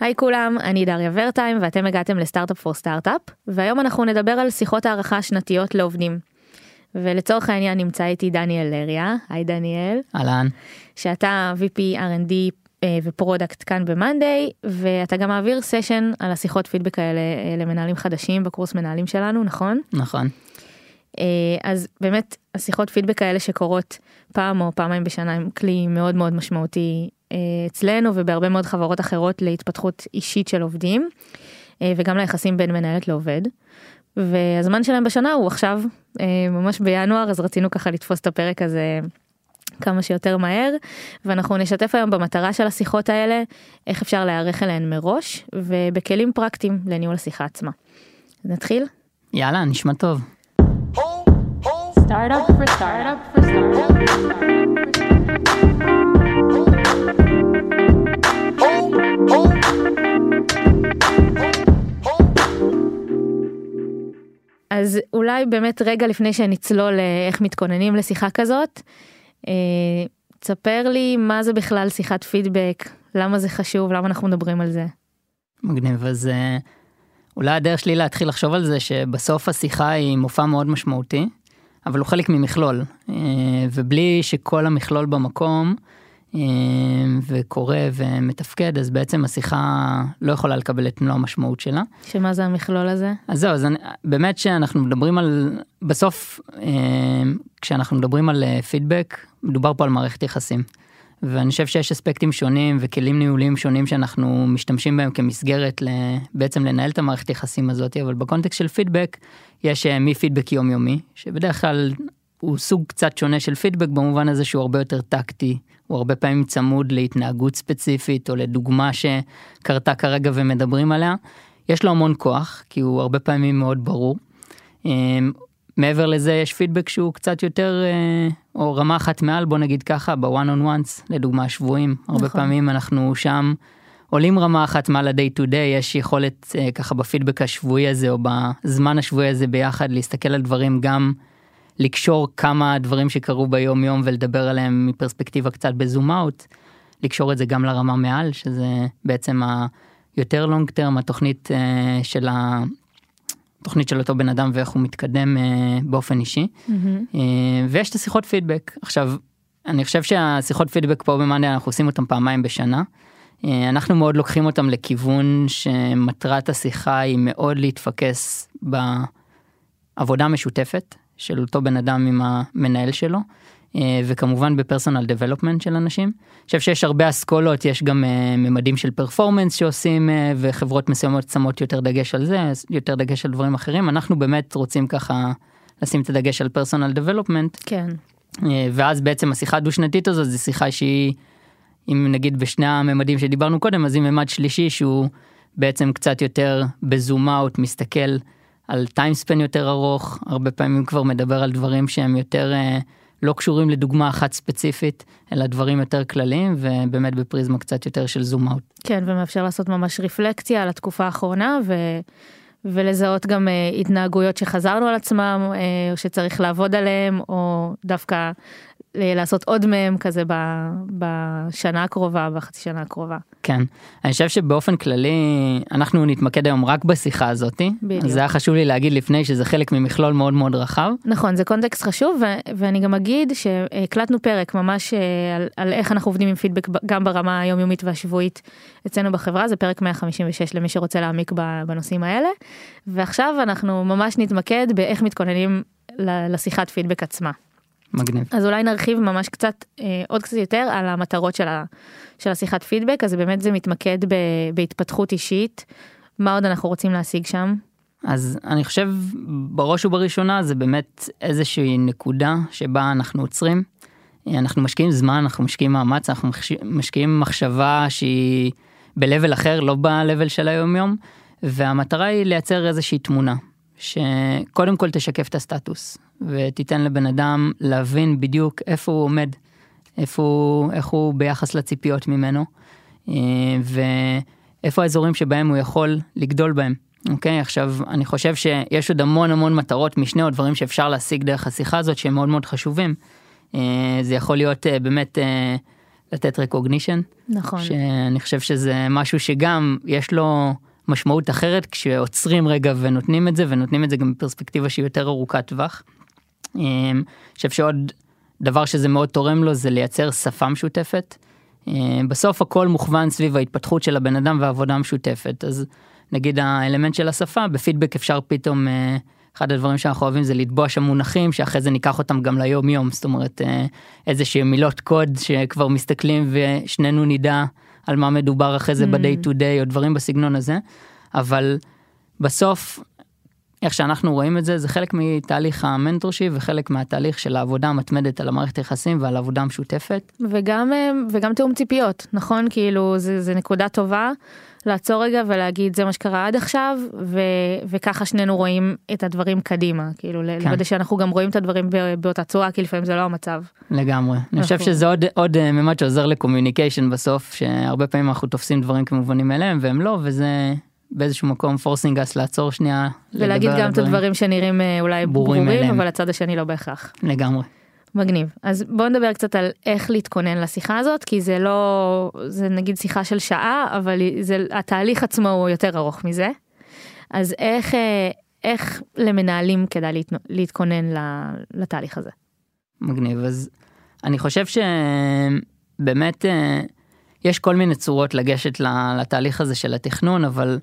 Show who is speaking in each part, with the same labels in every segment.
Speaker 1: היי כולם, אני דריה ורטהיים ואתם הגעתם ל-Startup for Startup, והיום אנחנו נדבר על שיחות הערכה שנתיות לעובדים. ולצורך העניין נמצא איתי דניאל לריה, היי דניאל.
Speaker 2: אהלן.
Speaker 1: שאתה VP R&D אה, ו-product כאן ב-monday, ואתה גם מעביר session על השיחות פידבק האלה אה, למנהלים חדשים בקורס מנהלים שלנו, נכון?
Speaker 2: נכון.
Speaker 1: אה, אז באמת השיחות פידבק האלה שקורות פעם או פעמיים בשנה הם כלי מאוד מאוד משמעותי אצלנו ובהרבה מאוד חברות אחרות להתפתחות אישית של עובדים וגם ליחסים בין מנהלת לעובד. והזמן שלהם בשנה הוא עכשיו ממש בינואר אז רצינו ככה לתפוס את הפרק הזה כמה שיותר מהר ואנחנו נשתף היום במטרה של השיחות האלה איך אפשר להיערך אליהן מראש ובכלים פרקטיים לניהול השיחה עצמה. נתחיל?
Speaker 2: יאללה נשמע טוב.
Speaker 1: Startup for startup for אז אולי באמת רגע לפני שנצלול לאיך מתכוננים לשיחה כזאת, אה, תספר לי מה זה בכלל שיחת פידבק, למה זה חשוב, למה אנחנו מדברים על זה.
Speaker 2: מגניב, אז אה, אולי הדרך שלי להתחיל לחשוב על זה שבסוף השיחה היא מופע מאוד משמעותי, אבל הוא חלק ממכלול, אה, ובלי שכל המכלול במקום וקורה ומתפקד, אז בעצם השיחה לא יכולה לקבל את מלוא המשמעות שלה.
Speaker 1: שמה זה המכלול הזה?
Speaker 2: אז זהו, אז אני, באמת שאנחנו מדברים על, בסוף כשאנחנו מדברים על פידבק, מדובר פה על מערכת יחסים. ואני חושב שיש אספקטים שונים וכלים ניהוליים שונים שאנחנו משתמשים בהם כמסגרת בעצם לנהל את המערכת יחסים הזאת, אבל בקונטקסט של פידבק יש אה, מפידבק יומיומי, שבדרך כלל הוא סוג קצת שונה של פידבק במובן הזה שהוא הרבה יותר טקטי, הוא הרבה פעמים צמוד להתנהגות ספציפית או לדוגמה שקרתה כרגע ומדברים עליה. יש לו המון כוח כי הוא הרבה פעמים מאוד ברור. אמ, מעבר לזה יש פידבק שהוא קצת יותר אה, או רמה אחת מעל בוא נגיד ככה בוואן און וואנס לדוגמה שבויים נכון. הרבה פעמים אנחנו שם עולים רמה אחת מעל ה-day to day יש יכולת אה, ככה בפידבק השבועי הזה או בזמן השבועי הזה ביחד להסתכל על דברים גם לקשור כמה דברים שקרו ביום יום ולדבר עליהם מפרספקטיבה קצת בזום אאוט לקשור את זה גם לרמה מעל שזה בעצם היותר לונג טרם התוכנית אה, של התוכנית של אותו בן אדם ואיך הוא מתקדם אה, באופן אישי mm-hmm. אה, ויש את השיחות פידבק עכשיו אני חושב שהשיחות פידבק פה במאניה אנחנו עושים אותם פעמיים בשנה. אנחנו מאוד לוקחים אותם לכיוון שמטרת השיחה היא מאוד להתפקס בעבודה משותפת של אותו בן אדם עם המנהל שלו. אה, וכמובן ב-personal development של אנשים. אני חושב שיש הרבה אסכולות, יש גם אה, ממדים של performance שעושים אה, וחברות מסוימות שמות יותר דגש על זה, יותר דגש על דברים אחרים. אנחנו באמת רוצים ככה לשים את הדגש על personal development.
Speaker 1: כן.
Speaker 2: ואז בעצם השיחה הדו שנתית הזאת זה שיחה שהיא, אם נגיד בשני הממדים שדיברנו קודם, אז היא ממד שלישי שהוא בעצם קצת יותר ב-zoom out מסתכל על time span יותר ארוך, הרבה פעמים כבר מדבר על דברים שהם יותר... לא קשורים לדוגמה אחת ספציפית, אלא דברים יותר כלליים ובאמת בפריזמה קצת יותר של זום אאוט.
Speaker 1: כן, ומאפשר לעשות ממש רפלקציה על התקופה האחרונה ו... ולזהות גם uh, התנהגויות שחזרנו על עצמם, uh, או שצריך לעבוד עליהם, או דווקא לעשות עוד מהם כזה בשנה הקרובה, בחצי שנה הקרובה.
Speaker 2: כן, אני חושב שבאופן כללי אנחנו נתמקד היום רק בשיחה הזאתי. בדיוק. זה היה חשוב לי להגיד לפני שזה חלק ממכלול מאוד מאוד רחב.
Speaker 1: נכון, זה קונטקסט חשוב ו- ואני גם אגיד שהקלטנו פרק ממש אה, על, על איך אנחנו עובדים עם פידבק גם ברמה היומיומית והשבועית אצלנו בחברה, זה פרק 156 למי שרוצה להעמיק בנושאים האלה. ועכשיו אנחנו ממש נתמקד באיך מתכוננים לשיחת פידבק עצמה.
Speaker 2: מגניב.
Speaker 1: אז אולי נרחיב ממש קצת אה, עוד קצת יותר על המטרות של, ה, של השיחת פידבק אז באמת זה מתמקד ב, בהתפתחות אישית מה עוד אנחנו רוצים להשיג שם.
Speaker 2: אז אני חושב בראש ובראשונה זה באמת איזושהי נקודה שבה אנחנו עוצרים. אנחנו משקיעים זמן אנחנו משקיעים מאמץ אנחנו משקיעים מחשבה שהיא ב-level אחר לא ב-level של היום יום והמטרה היא לייצר איזושהי תמונה שקודם כל תשקף את הסטטוס ותיתן לבן אדם להבין בדיוק איפה הוא עומד, איפה הוא, איך הוא ביחס לציפיות ממנו, אה, ואיפה האזורים שבהם הוא יכול לגדול בהם. אוקיי, עכשיו אני חושב שיש עוד המון המון מטרות משנה או דברים שאפשר להשיג דרך השיחה הזאת שהם מאוד מאוד חשובים. אה, זה יכול להיות אה, באמת לתת recognition,
Speaker 1: נכון.
Speaker 2: שאני חושב שזה משהו שגם יש לו משמעות אחרת כשעוצרים רגע ונותנים את זה ונותנים את זה גם בפרספקטיבה שהיא יותר ארוכת טווח. אמ, אני חושב שעוד דבר שזה מאוד תורם לו זה לייצר שפה משותפת. אמ, בסוף הכל מוכוון סביב ההתפתחות של הבן אדם והעבודה המשותפת אז נגיד האלמנט של השפה בפידבק אפשר פתאום אה, אחד הדברים שאנחנו אוהבים זה לתבוע שם מונחים שאחרי זה ניקח אותם גם ליום יום זאת אומרת אה, איזה שהם מילות קוד שכבר מסתכלים ושנינו נדע על מה מדובר אחרי זה
Speaker 1: Mm.
Speaker 2: ב-day to day או דברים בסגנון הזה אבל בסוף איך שאנחנו רואים את זה זה חלק מתהליך ה-mentorship וחלק מהתהליך של העבודה המתמדת על המערכת היחסים ועל העבודה המשותפת.
Speaker 1: וגם אה, וגם תיאום ציפיות נכון כאילו זה, זה נקודה טובה לעצור רגע ולהגיד זה מה שקרה עד עכשיו ו, וככה שנינו רואים את הדברים קדימה כאילו
Speaker 2: כן.
Speaker 1: לוודא שאנחנו גם רואים את הדברים באותה צורה כי לפעמים זה לא המצב.
Speaker 2: לגמרי. אני חושב
Speaker 1: נכון.
Speaker 2: שזה עוד עוד אה, ממד שעוזר ל-communication בסוף שהרבה פעמים אנחנו תופסים דברים כמובנים מאליהם והם לא וזה באיזשהו מקום forcing us לעצור שנייה.
Speaker 1: ולהגיד גם את הדברים שנראים אה, אולי
Speaker 2: ברורים
Speaker 1: ברורים. אבל הצד השני לא בהכרח.
Speaker 2: לגמרי.
Speaker 1: מגניב אז בוא נדבר קצת על איך להתכונן לשיחה הזאת כי זה לא זה נגיד שיחה של שעה אבל זה התהליך עצמו הוא יותר ארוך מזה. אז איך אה, איך למנהלים כדאי להת, להתכונן לתהליך הזה.
Speaker 2: מגניב אז אני חושב שבאמת אה, יש כל מיני צורות לגשת לתהליך הזה של התכנון אבל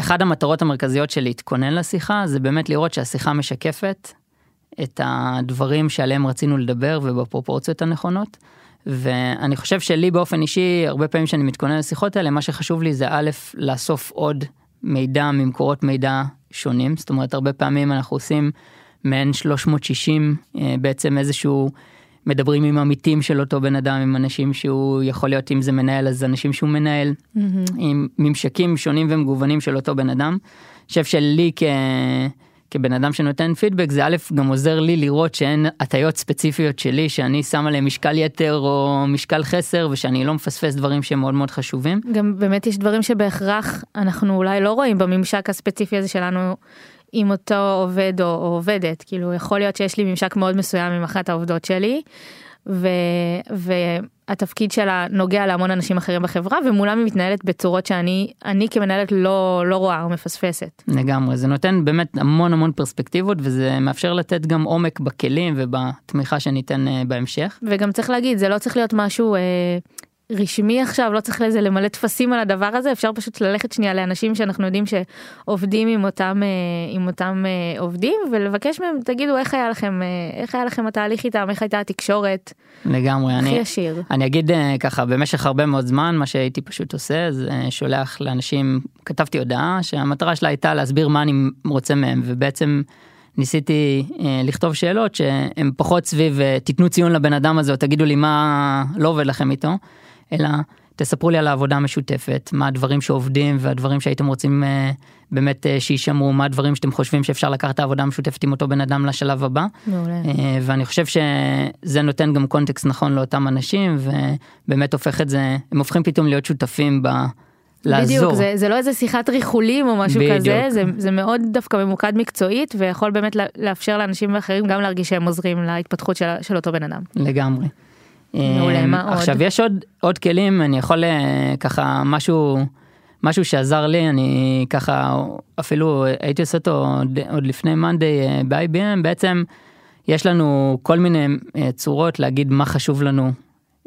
Speaker 2: אחד המטרות המרכזיות של להתכונן לשיחה זה באמת לראות שהשיחה משקפת את הדברים שעליהם רצינו לדבר ובפרופורציות הנכונות. ואני חושב שלי באופן אישי הרבה פעמים שאני מתכונן לשיחות האלה מה שחשוב לי זה א' לאסוף עוד מידע ממקורות מידע שונים זאת אומרת הרבה פעמים אנחנו עושים מעין 360 אה, בעצם איזשהו מדברים עם עמיתים של אותו בן אדם עם אנשים שהוא יכול להיות אם זה מנהל אז אנשים שהוא מנהל עם ממשקים שונים ומגוונים של אותו בן אדם. אני חושב שלי כ... כבן אדם שנותן פידבק זה א' גם עוזר לי לראות שאין הטיות ספציפיות שלי שאני שם עליהם משקל יתר או משקל חסר ושאני לא מפספס דברים שהם מאוד מאוד חשובים.
Speaker 1: גם באמת יש דברים שבהכרח אנחנו אולי לא רואים בממשק הספציפי הזה שלנו עם אותו עובד או, או עובדת כאילו יכול להיות שיש לי ממשק מאוד מסוים עם אחת העובדות שלי. ו, והתפקיד שלה נוגע להמון אנשים אחרים בחברה ומולם היא מתנהלת בצורות שאני אני כמנהלת לא לא רואה או מפספסת.
Speaker 2: לגמרי זה נותן באמת המון המון פרספקטיבות וזה מאפשר לתת גם עומק בכלים ובתמיכה שניתן אה, בהמשך.
Speaker 1: וגם צריך להגיד זה לא צריך להיות משהו אה, רשמי עכשיו לא צריך לזה למלא טפסים על הדבר הזה אפשר פשוט ללכת שנייה לאנשים שאנחנו יודעים שעובדים עם אותם אה, עם אותם אה, עובדים ולבקש מהם תגידו איך היה לכם אה, איך היה לכם התהליך איתם? איך הייתה התקשורת?
Speaker 2: לגמרי
Speaker 1: הכי
Speaker 2: אני
Speaker 1: ישיר.
Speaker 2: אני אגיד ככה במשך הרבה מאוד זמן מה שהייתי פשוט עושה זה שולח לאנשים כתבתי הודעה שהמטרה שלה הייתה להסביר מה אני רוצה מהם ובעצם ניסיתי אה, לכתוב שאלות שהן פחות סביב אה, תיתנו ציון לבן אדם הזה או תגידו לי מה לא עובד לכם איתו אלא תספרו לי על העבודה המשותפת מה הדברים שעובדים והדברים שהייתם רוצים אה, באמת אה, שיישמרו מה הדברים שאתם חושבים שאפשר לקחת את העבודה המשותפת עם אותו בן אדם לשלב הבא.
Speaker 1: מעולה.
Speaker 2: אה, ואני חושב שזה נותן גם קונטקסט נכון לאותם אנשים ובאמת הופך את זה הם הופכים פתאום להיות שותפים ב... לעזור.
Speaker 1: בדיוק זה, זה לא איזה שיחת ריחולים או משהו
Speaker 2: בדיוק.
Speaker 1: כזה זה, זה מאוד דווקא ממוקד מקצועית ויכול באמת לאפשר לאנשים אחרים גם להרגיש שהם עוזרים להתפתחות של, של אותו בן אדם.
Speaker 2: לגמרי.
Speaker 1: מעולה,
Speaker 2: אה,
Speaker 1: מה עוד?
Speaker 2: עכשיו יש עוד עוד כלים אני יכול אה, ככה משהו משהו שעזר לי אני ככה אפילו הייתי עושה אותו עוד, עוד לפני מאנדיי ב-IBM בעצם יש לנו כל מיני אה, צורות להגיד מה חשוב לנו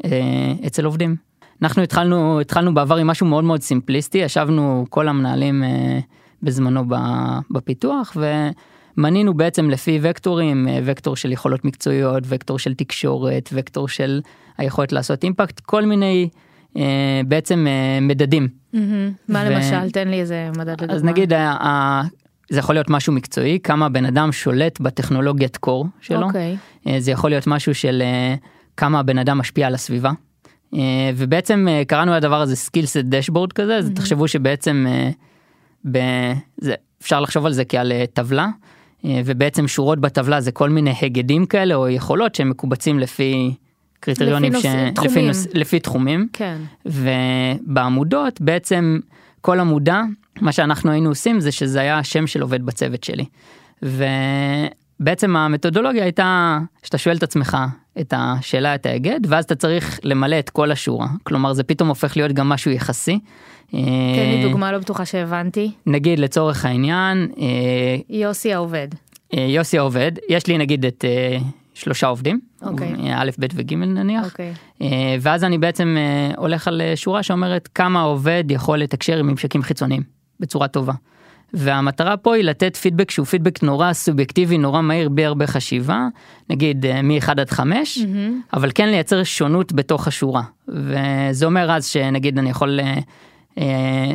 Speaker 2: אה, אצל עובדים. אנחנו התחלנו התחלנו בעבר עם משהו מאוד מאוד סימפליסטי ישבנו כל המנהלים אה, בזמנו בפיתוח ומנינו בעצם לפי וקטורים אה, וקטור של יכולות מקצועיות וקטור של תקשורת וקטור של היכולת לעשות אימפקט כל מיני אה, בעצם אה, מדדים
Speaker 1: מה למשל תן לי איזה מדד לדוגמה.
Speaker 2: אז נגיד זה יכול להיות משהו מקצועי כמה בן אדם שולט בטכנולוגיית קור שלו
Speaker 1: אוקיי.
Speaker 2: אה, זה יכול להיות משהו של כמה הבן אדם משפיע על הסביבה. ובעצם קראנו לדבר הזה skillset dashboard כזה אז תחשבו שבעצם אה, ב- זה, אפשר לחשוב על זה כעל אה, טבלה אה, ובעצם שורות בטבלה זה כל מיני היגדים כאלה או יכולות שהם מקובצים לפי קריטריונים
Speaker 1: לפי
Speaker 2: ש...
Speaker 1: תחומים.
Speaker 2: לפי, נוס... לפי תחומים
Speaker 1: כן.
Speaker 2: ובעמודות בעצם כל עמודה מה שאנחנו היינו עושים זה שזה היה השם של עובד בצוות שלי. ובעצם המתודולוגיה הייתה שאתה שואל את עצמך את השאלה, את ההיגד, ואז אתה צריך למלא את כל השורה. כלומר, זה פתאום הופך להיות גם משהו יחסי.
Speaker 1: תן לי דוגמה לא בטוחה שהבנתי.
Speaker 2: נגיד לצורך העניין,
Speaker 1: יוסי העובד.
Speaker 2: יוסי העובד, יש לי נגיד את שלושה עובדים,
Speaker 1: אוקיי.
Speaker 2: א', ב' וג' נניח,
Speaker 1: אוקיי.
Speaker 2: ואז אני בעצם הולך על שורה שאומרת כמה העובד יכול לתקשר עם ממשקים חיצוניים בצורה טובה. והמטרה פה היא לתת פידבק שהוא פידבק נורא סובייקטיבי נורא מהיר בלי הרבה חשיבה נגיד מ-1 עד 5 mm-hmm. אבל כן לייצר שונות בתוך השורה וזה אומר אז שנגיד אני יכול אה,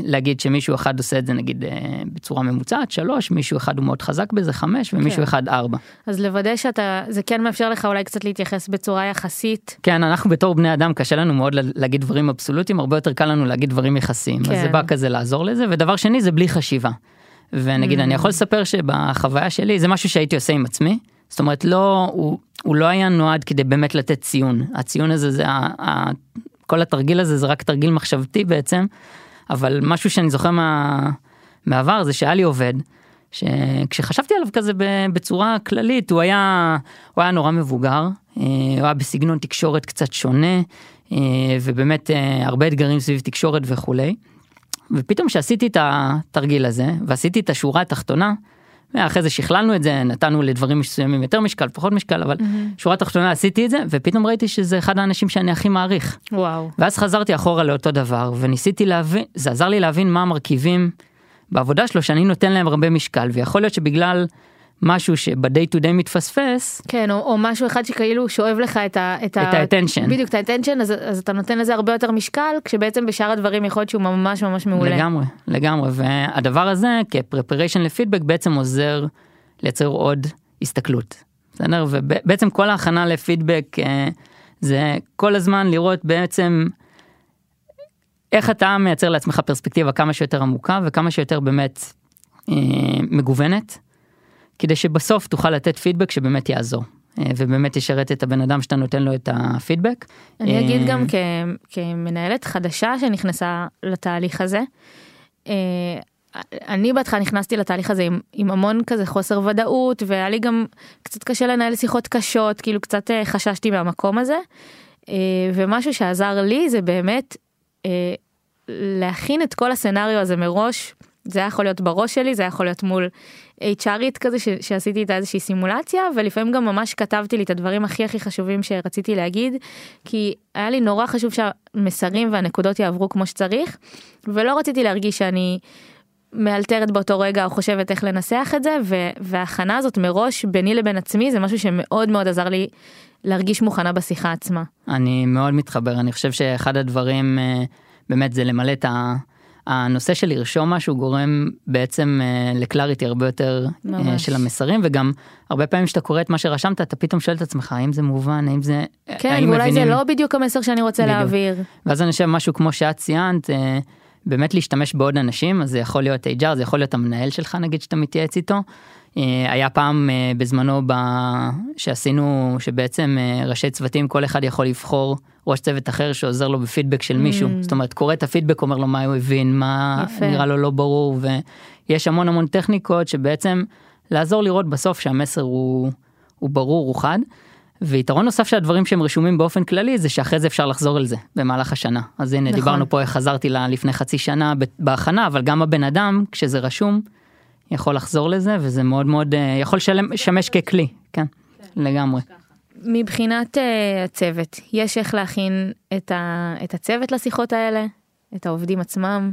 Speaker 2: להגיד שמישהו אחד עושה את זה נגיד אה, בצורה ממוצעת 3 מישהו אחד הוא מאוד חזק בזה 5 ומישהו כן. אחד 4.
Speaker 1: אז לוודא שאתה זה כן מאפשר לך אולי קצת להתייחס בצורה יחסית.
Speaker 2: כן אנחנו בתור בני אדם קשה לנו מאוד להגיד דברים אבסולוטיים הרבה יותר קל לנו להגיד דברים יחסיים כן. אז זה בא כזה לעזור לזה ודבר שני זה בלי חשיבה. ונגיד mm. אני יכול לספר שבחוויה שלי זה משהו שהייתי עושה עם עצמי. זאת אומרת לא הוא, הוא לא היה נועד כדי באמת לתת ציון הציון הזה זה ה, ה, כל התרגיל הזה זה רק תרגיל מחשבתי בעצם אבל משהו שאני זוכר מה, מהעבר זה שהיה לי עובד שכשחשבתי עליו כזה בצורה כללית הוא היה הוא היה נורא מבוגר אה, הוא היה בסגנון תקשורת קצת שונה אה, ובאמת אה, הרבה אתגרים סביב תקשורת וכולי. ופתאום שעשיתי את התרגיל הזה ועשיתי את השורה התחתונה. אחרי זה שכללנו את זה נתנו לדברים מסוימים יותר משקל פחות משקל אבל mm-hmm. שורה תחתונה עשיתי את זה ופתאום ראיתי שזה אחד האנשים שאני הכי מעריך.
Speaker 1: וואו.
Speaker 2: ואז חזרתי אחורה לאותו דבר וניסיתי להבין זה עזר לי להבין מה המרכיבים בעבודה שלו שאני נותן להם הרבה משקל ויכול להיות שבגלל משהו שב-day to day מתפספס.
Speaker 1: כן, או, או משהו אחד שכאילו שואב לך את ה...
Speaker 2: את ה-attention.
Speaker 1: בדיוק, את ה-attention, אז, אז אתה נותן לזה הרבה יותר משקל, כשבעצם בשאר הדברים יכול להיות שהוא ממש ממש מעולה.
Speaker 2: לגמרי, לגמרי, והדבר הזה כפרפריישן לפידבק בעצם עוזר לייצר עוד הסתכלות. בסדר? ובעצם כל ההכנה לפידבק אה, זה כל הזמן לראות בעצם איך אתה מייצר לעצמך פרספקטיבה כמה שיותר עמוקה וכמה שיותר באמת אה, מגוונת. כדי שבסוף תוכל לתת פידבק שבאמת יעזור. אה, ובאמת ישרת את הבן אדם שאתה נותן לו את הפידבק.
Speaker 1: אני אגיד גם כ, כמנהלת חדשה שנכנסה לתהליך הזה. אה, אני בהתחלה נכנסתי לתהליך הזה עם, עם המון כזה חוסר ודאות והיה לי גם קצת קשה לנהל שיחות קשות כאילו קצת אה, חששתי מהמקום הזה ומשהו שעזר לי זה באמת להכין את כל הסצנריו הזה מראש זה היה יכול להיות בראש שלי זה היה יכול להיות מול HRית כזה ש, שעשיתי איתה איזושהי סימולציה ולפעמים גם ממש כתבתי לי את הדברים הכי הכי חשובים שרציתי להגיד כי היה לי נורא חשוב שהמסרים והנקודות יעברו כמו שצריך ולא רציתי להרגיש שאני מאלתרת באותו רגע או חושבת איך לנסח את זה וההכנה הזאת מראש ביני לבין עצמי זה משהו שמאוד מאוד עזר לי להרגיש מוכנה בשיחה עצמה.
Speaker 2: אני מאוד מתחבר אני חושב שאחד הדברים אה, באמת זה למלא את ה... הנושא של לרשום משהו גורם בעצם uh, לקלריטי הרבה יותר uh, של המסרים וגם הרבה פעמים שאתה קורא את מה שרשמת אתה פתאום שואל את עצמך האם זה מובן האם זה
Speaker 1: כן האם ואולי מבינים... זה לא בדיוק המסר שאני רוצה בדיוק. להעביר
Speaker 2: ואז אני חושב משהו כמו שאת ציינת באמת להשתמש בעוד אנשים אז זה יכול להיות HR זה יכול להיות המנהל שלך נגיד שאתה מתייעץ איתו. אה, היה פעם אה, בזמנו ב... שעשינו שבעצם אה, ראשי צוותים כל אחד יכול לבחור ראש צוות אחר שעוזר לו בפידבק של מישהו mm. זאת אומרת קורא את הפידבק אומר לו מה הוא הבין מה יפה. נראה לו לא ברור ויש המון המון טכניקות שבעצם לעזור לראות בסוף שהמסר הוא, הוא ברור הוא חד. ויתרון נוסף של הדברים שהם רשומים באופן כללי זה שאחרי זה אפשר לחזור על זה במהלך השנה אז הנה נכון. דיברנו פה איך חזרתי לה לפני חצי שנה בהכנה אבל גם הבן אדם כשזה רשום יכול לחזור לזה וזה מאוד מאוד אה, יכול לשמש ככלי כן, כן לגמרי.
Speaker 1: מבחינת uh, הצוות יש איך להכין את, ה, את הצוות לשיחות האלה את העובדים עצמם.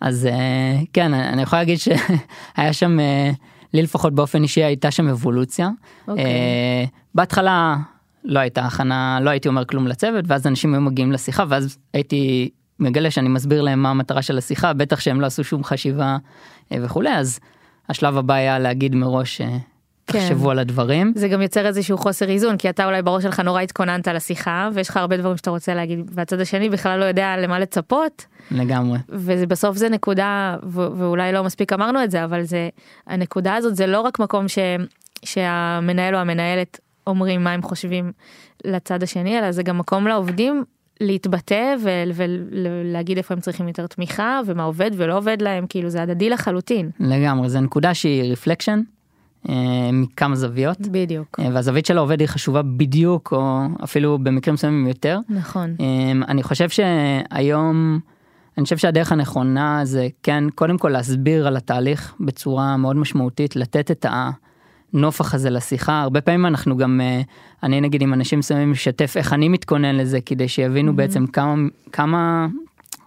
Speaker 2: אז uh, כן אני יכול להגיד שהיה שם uh, לי לפחות באופן אישי הייתה שם אבולוציה. Okay. אוקיי. Uh, בהתחלה לא הייתה הכנה לא הייתי אומר כלום לצוות ואז אנשים היו מגיעים לשיחה ואז הייתי מגלה שאני מסביר להם מה המטרה של השיחה בטח שהם לא עשו שום חשיבה וכולי אז השלב הבא היה להגיד מראש כן. תחשבו על הדברים.
Speaker 1: זה גם יוצר איזשהו חוסר איזון כי אתה אולי בראש שלך נורא התכוננת לשיחה ויש לך הרבה דברים שאתה רוצה להגיד והצד השני בכלל לא יודע למה לצפות.
Speaker 2: לגמרי.
Speaker 1: ובסוף זה נקודה ואולי לא מספיק אמרנו את זה אבל זה הנקודה הזאת זה לא רק מקום ש, שהמנהל או המנהלת אומרים מה הם חושבים לצד השני אלא זה גם מקום לעובדים להתבטא ולהגיד איפה הם צריכים יותר תמיכה ומה עובד ולא עובד להם כאילו זה הדדי לחלוטין.
Speaker 2: לגמרי זה נקודה שהיא רפלקשן. אה, מכמה זוויות.
Speaker 1: בדיוק.
Speaker 2: אה, והזווית של העובד היא חשובה בדיוק, או אפילו במקרים מסוימים יותר.
Speaker 1: נכון.
Speaker 2: אה, אני חושב שהיום, אני חושב שהדרך הנכונה זה כן, קודם כל להסביר על התהליך בצורה מאוד משמעותית, לתת את הנופח הזה לשיחה. הרבה פעמים אנחנו גם, אני נגיד עם אנשים מסוימים משתף איך אני מתכונן לזה, כדי שיבינו
Speaker 1: Mhm.
Speaker 2: בעצם כמה, כמה,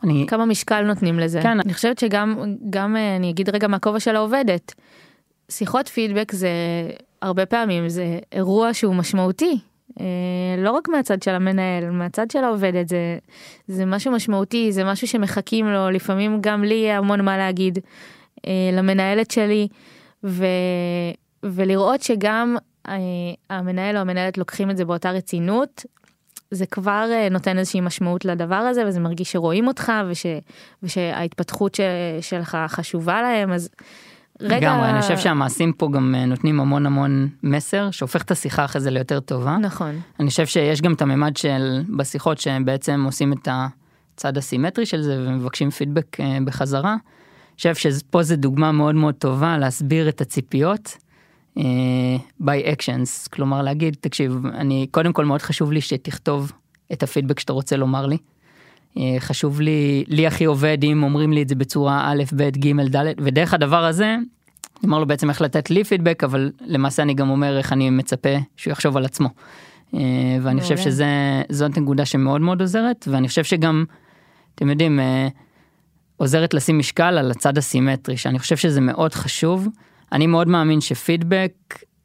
Speaker 2: אני,
Speaker 1: כמה משקל נותנים לזה.
Speaker 2: כן.
Speaker 1: אני חושבת שגם, גם אני אגיד רגע מהכובע של העובדת, שיחות פידבק זה הרבה פעמים זה אירוע שהוא משמעותי. אה, לא רק מהצד של המנהל, מהצד של העובדת, זה, זה משהו משמעותי, זה משהו שמחכים לו, לפעמים גם לי יהיה המון מה להגיד אה, למנהלת שלי, ו, ולראות שגם אה, המנהל או המנהלת לוקחים את זה באותה רצינות, זה כבר נותן איזושהי משמעות לדבר הזה, וזה מרגיש שרואים אותך, וש, ושההתפתחות ש, שלך חשובה להם, אז רגע...
Speaker 2: לגמרי, אני חושב שהמעשים פה גם אה, נותנים המון המון מסר, שהופך את השיחה אחרי זה ליותר טובה.
Speaker 1: נכון,
Speaker 2: אני חושב שיש גם את הממד של בשיחות שהם בעצם עושים את הצד הסימטרי של זה ומבקשים פידבק אה, בחזרה. אני חושב שפה זה דוגמה מאוד מאוד טובה להסביר את הציפיות אה, by actions, כלומר להגיד, תקשיב, אני קודם כל מאוד חשוב לי שתכתוב את הפידבק שאתה רוצה לומר לי. אה, חשוב לי, לי הכי עובד אם אומרים לי את זה בצורה א', ב', ג', ד', ודרך הדבר הזה, אומר לו בעצם איך לתת לי פידבק, אבל למעשה אני גם אומר איך אני מצפה שהוא יחשוב על עצמו. אה, ואני חושב. שזאת נקודה שמאוד מאוד עוזרת, ואני חושב שגם, אתם יודעים, אה, עוזרת לשים משקל על הצד הסימטרי, שאני חושב שזה מאוד חשוב. אני מאוד מאמין שפידבק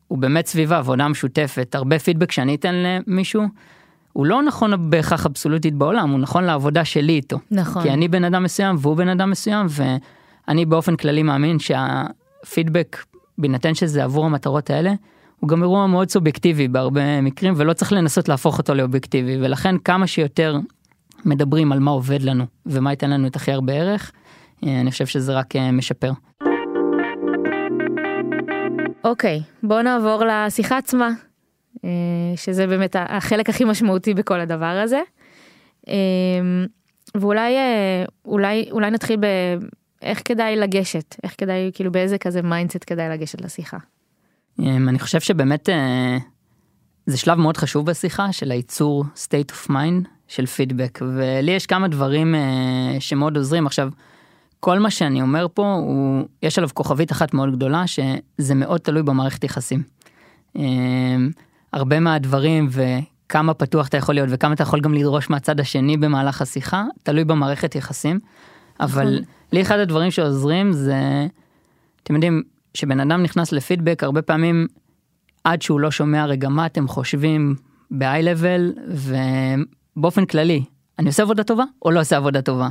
Speaker 2: הוא באמת סביב העבודה המשותפת. הרבה פידבק שאני אתן למישהו, הוא לא נכון בהכרח אבסולוטית בעולם, הוא נכון לעבודה שלי איתו.
Speaker 1: נכון.
Speaker 2: כי אני בן אדם מסוים והוא בן אדם מסוים, ואני באופן כללי מאמין שהפידבק, בהינתן שזה עבור המטרות האלה, הוא גם אירוע מאוד סובייקטיבי בהרבה מקרים, ולא צריך לנסות להפוך אותו לאובייקטיבי, ולכן כמה שיותר מדברים על מה עובד לנו ומה ייתן לנו את הכי הרבה ערך, אני חושב שזה רק אה, משפר.
Speaker 1: אוקיי, בואו נעבור לשיחה עצמה, שזה באמת החלק הכי משמעותי בכל הדבר הזה. אה, ואולי אה, אולי, אולי נתחיל באיך כדאי לגשת, איך כדאי, כאילו באיזה כזה mindset כדאי לגשת לשיחה.
Speaker 2: אמ, אני חושב שבאמת אה, זה שלב מאוד חשוב בשיחה של הייצור state of mind של פידבק ולי יש כמה דברים אה, שמאוד עוזרים עכשיו. כל מה שאני אומר פה הוא יש עליו כוכבית אחת מאוד גדולה שזה מאוד תלוי במערכת יחסים. הרבה מהדברים וכמה פתוח אתה יכול להיות וכמה אתה יכול גם לדרוש מהצד השני במהלך השיחה תלוי במערכת יחסים. אבל
Speaker 1: נכון.
Speaker 2: לי אחד הדברים שעוזרים זה אתם יודעים שבן אדם נכנס לפידבק הרבה פעמים עד שהוא לא שומע רגע מה אתם חושבים ב-high level ובאופן כללי אני עושה עבודה טובה או לא עושה עבודה טובה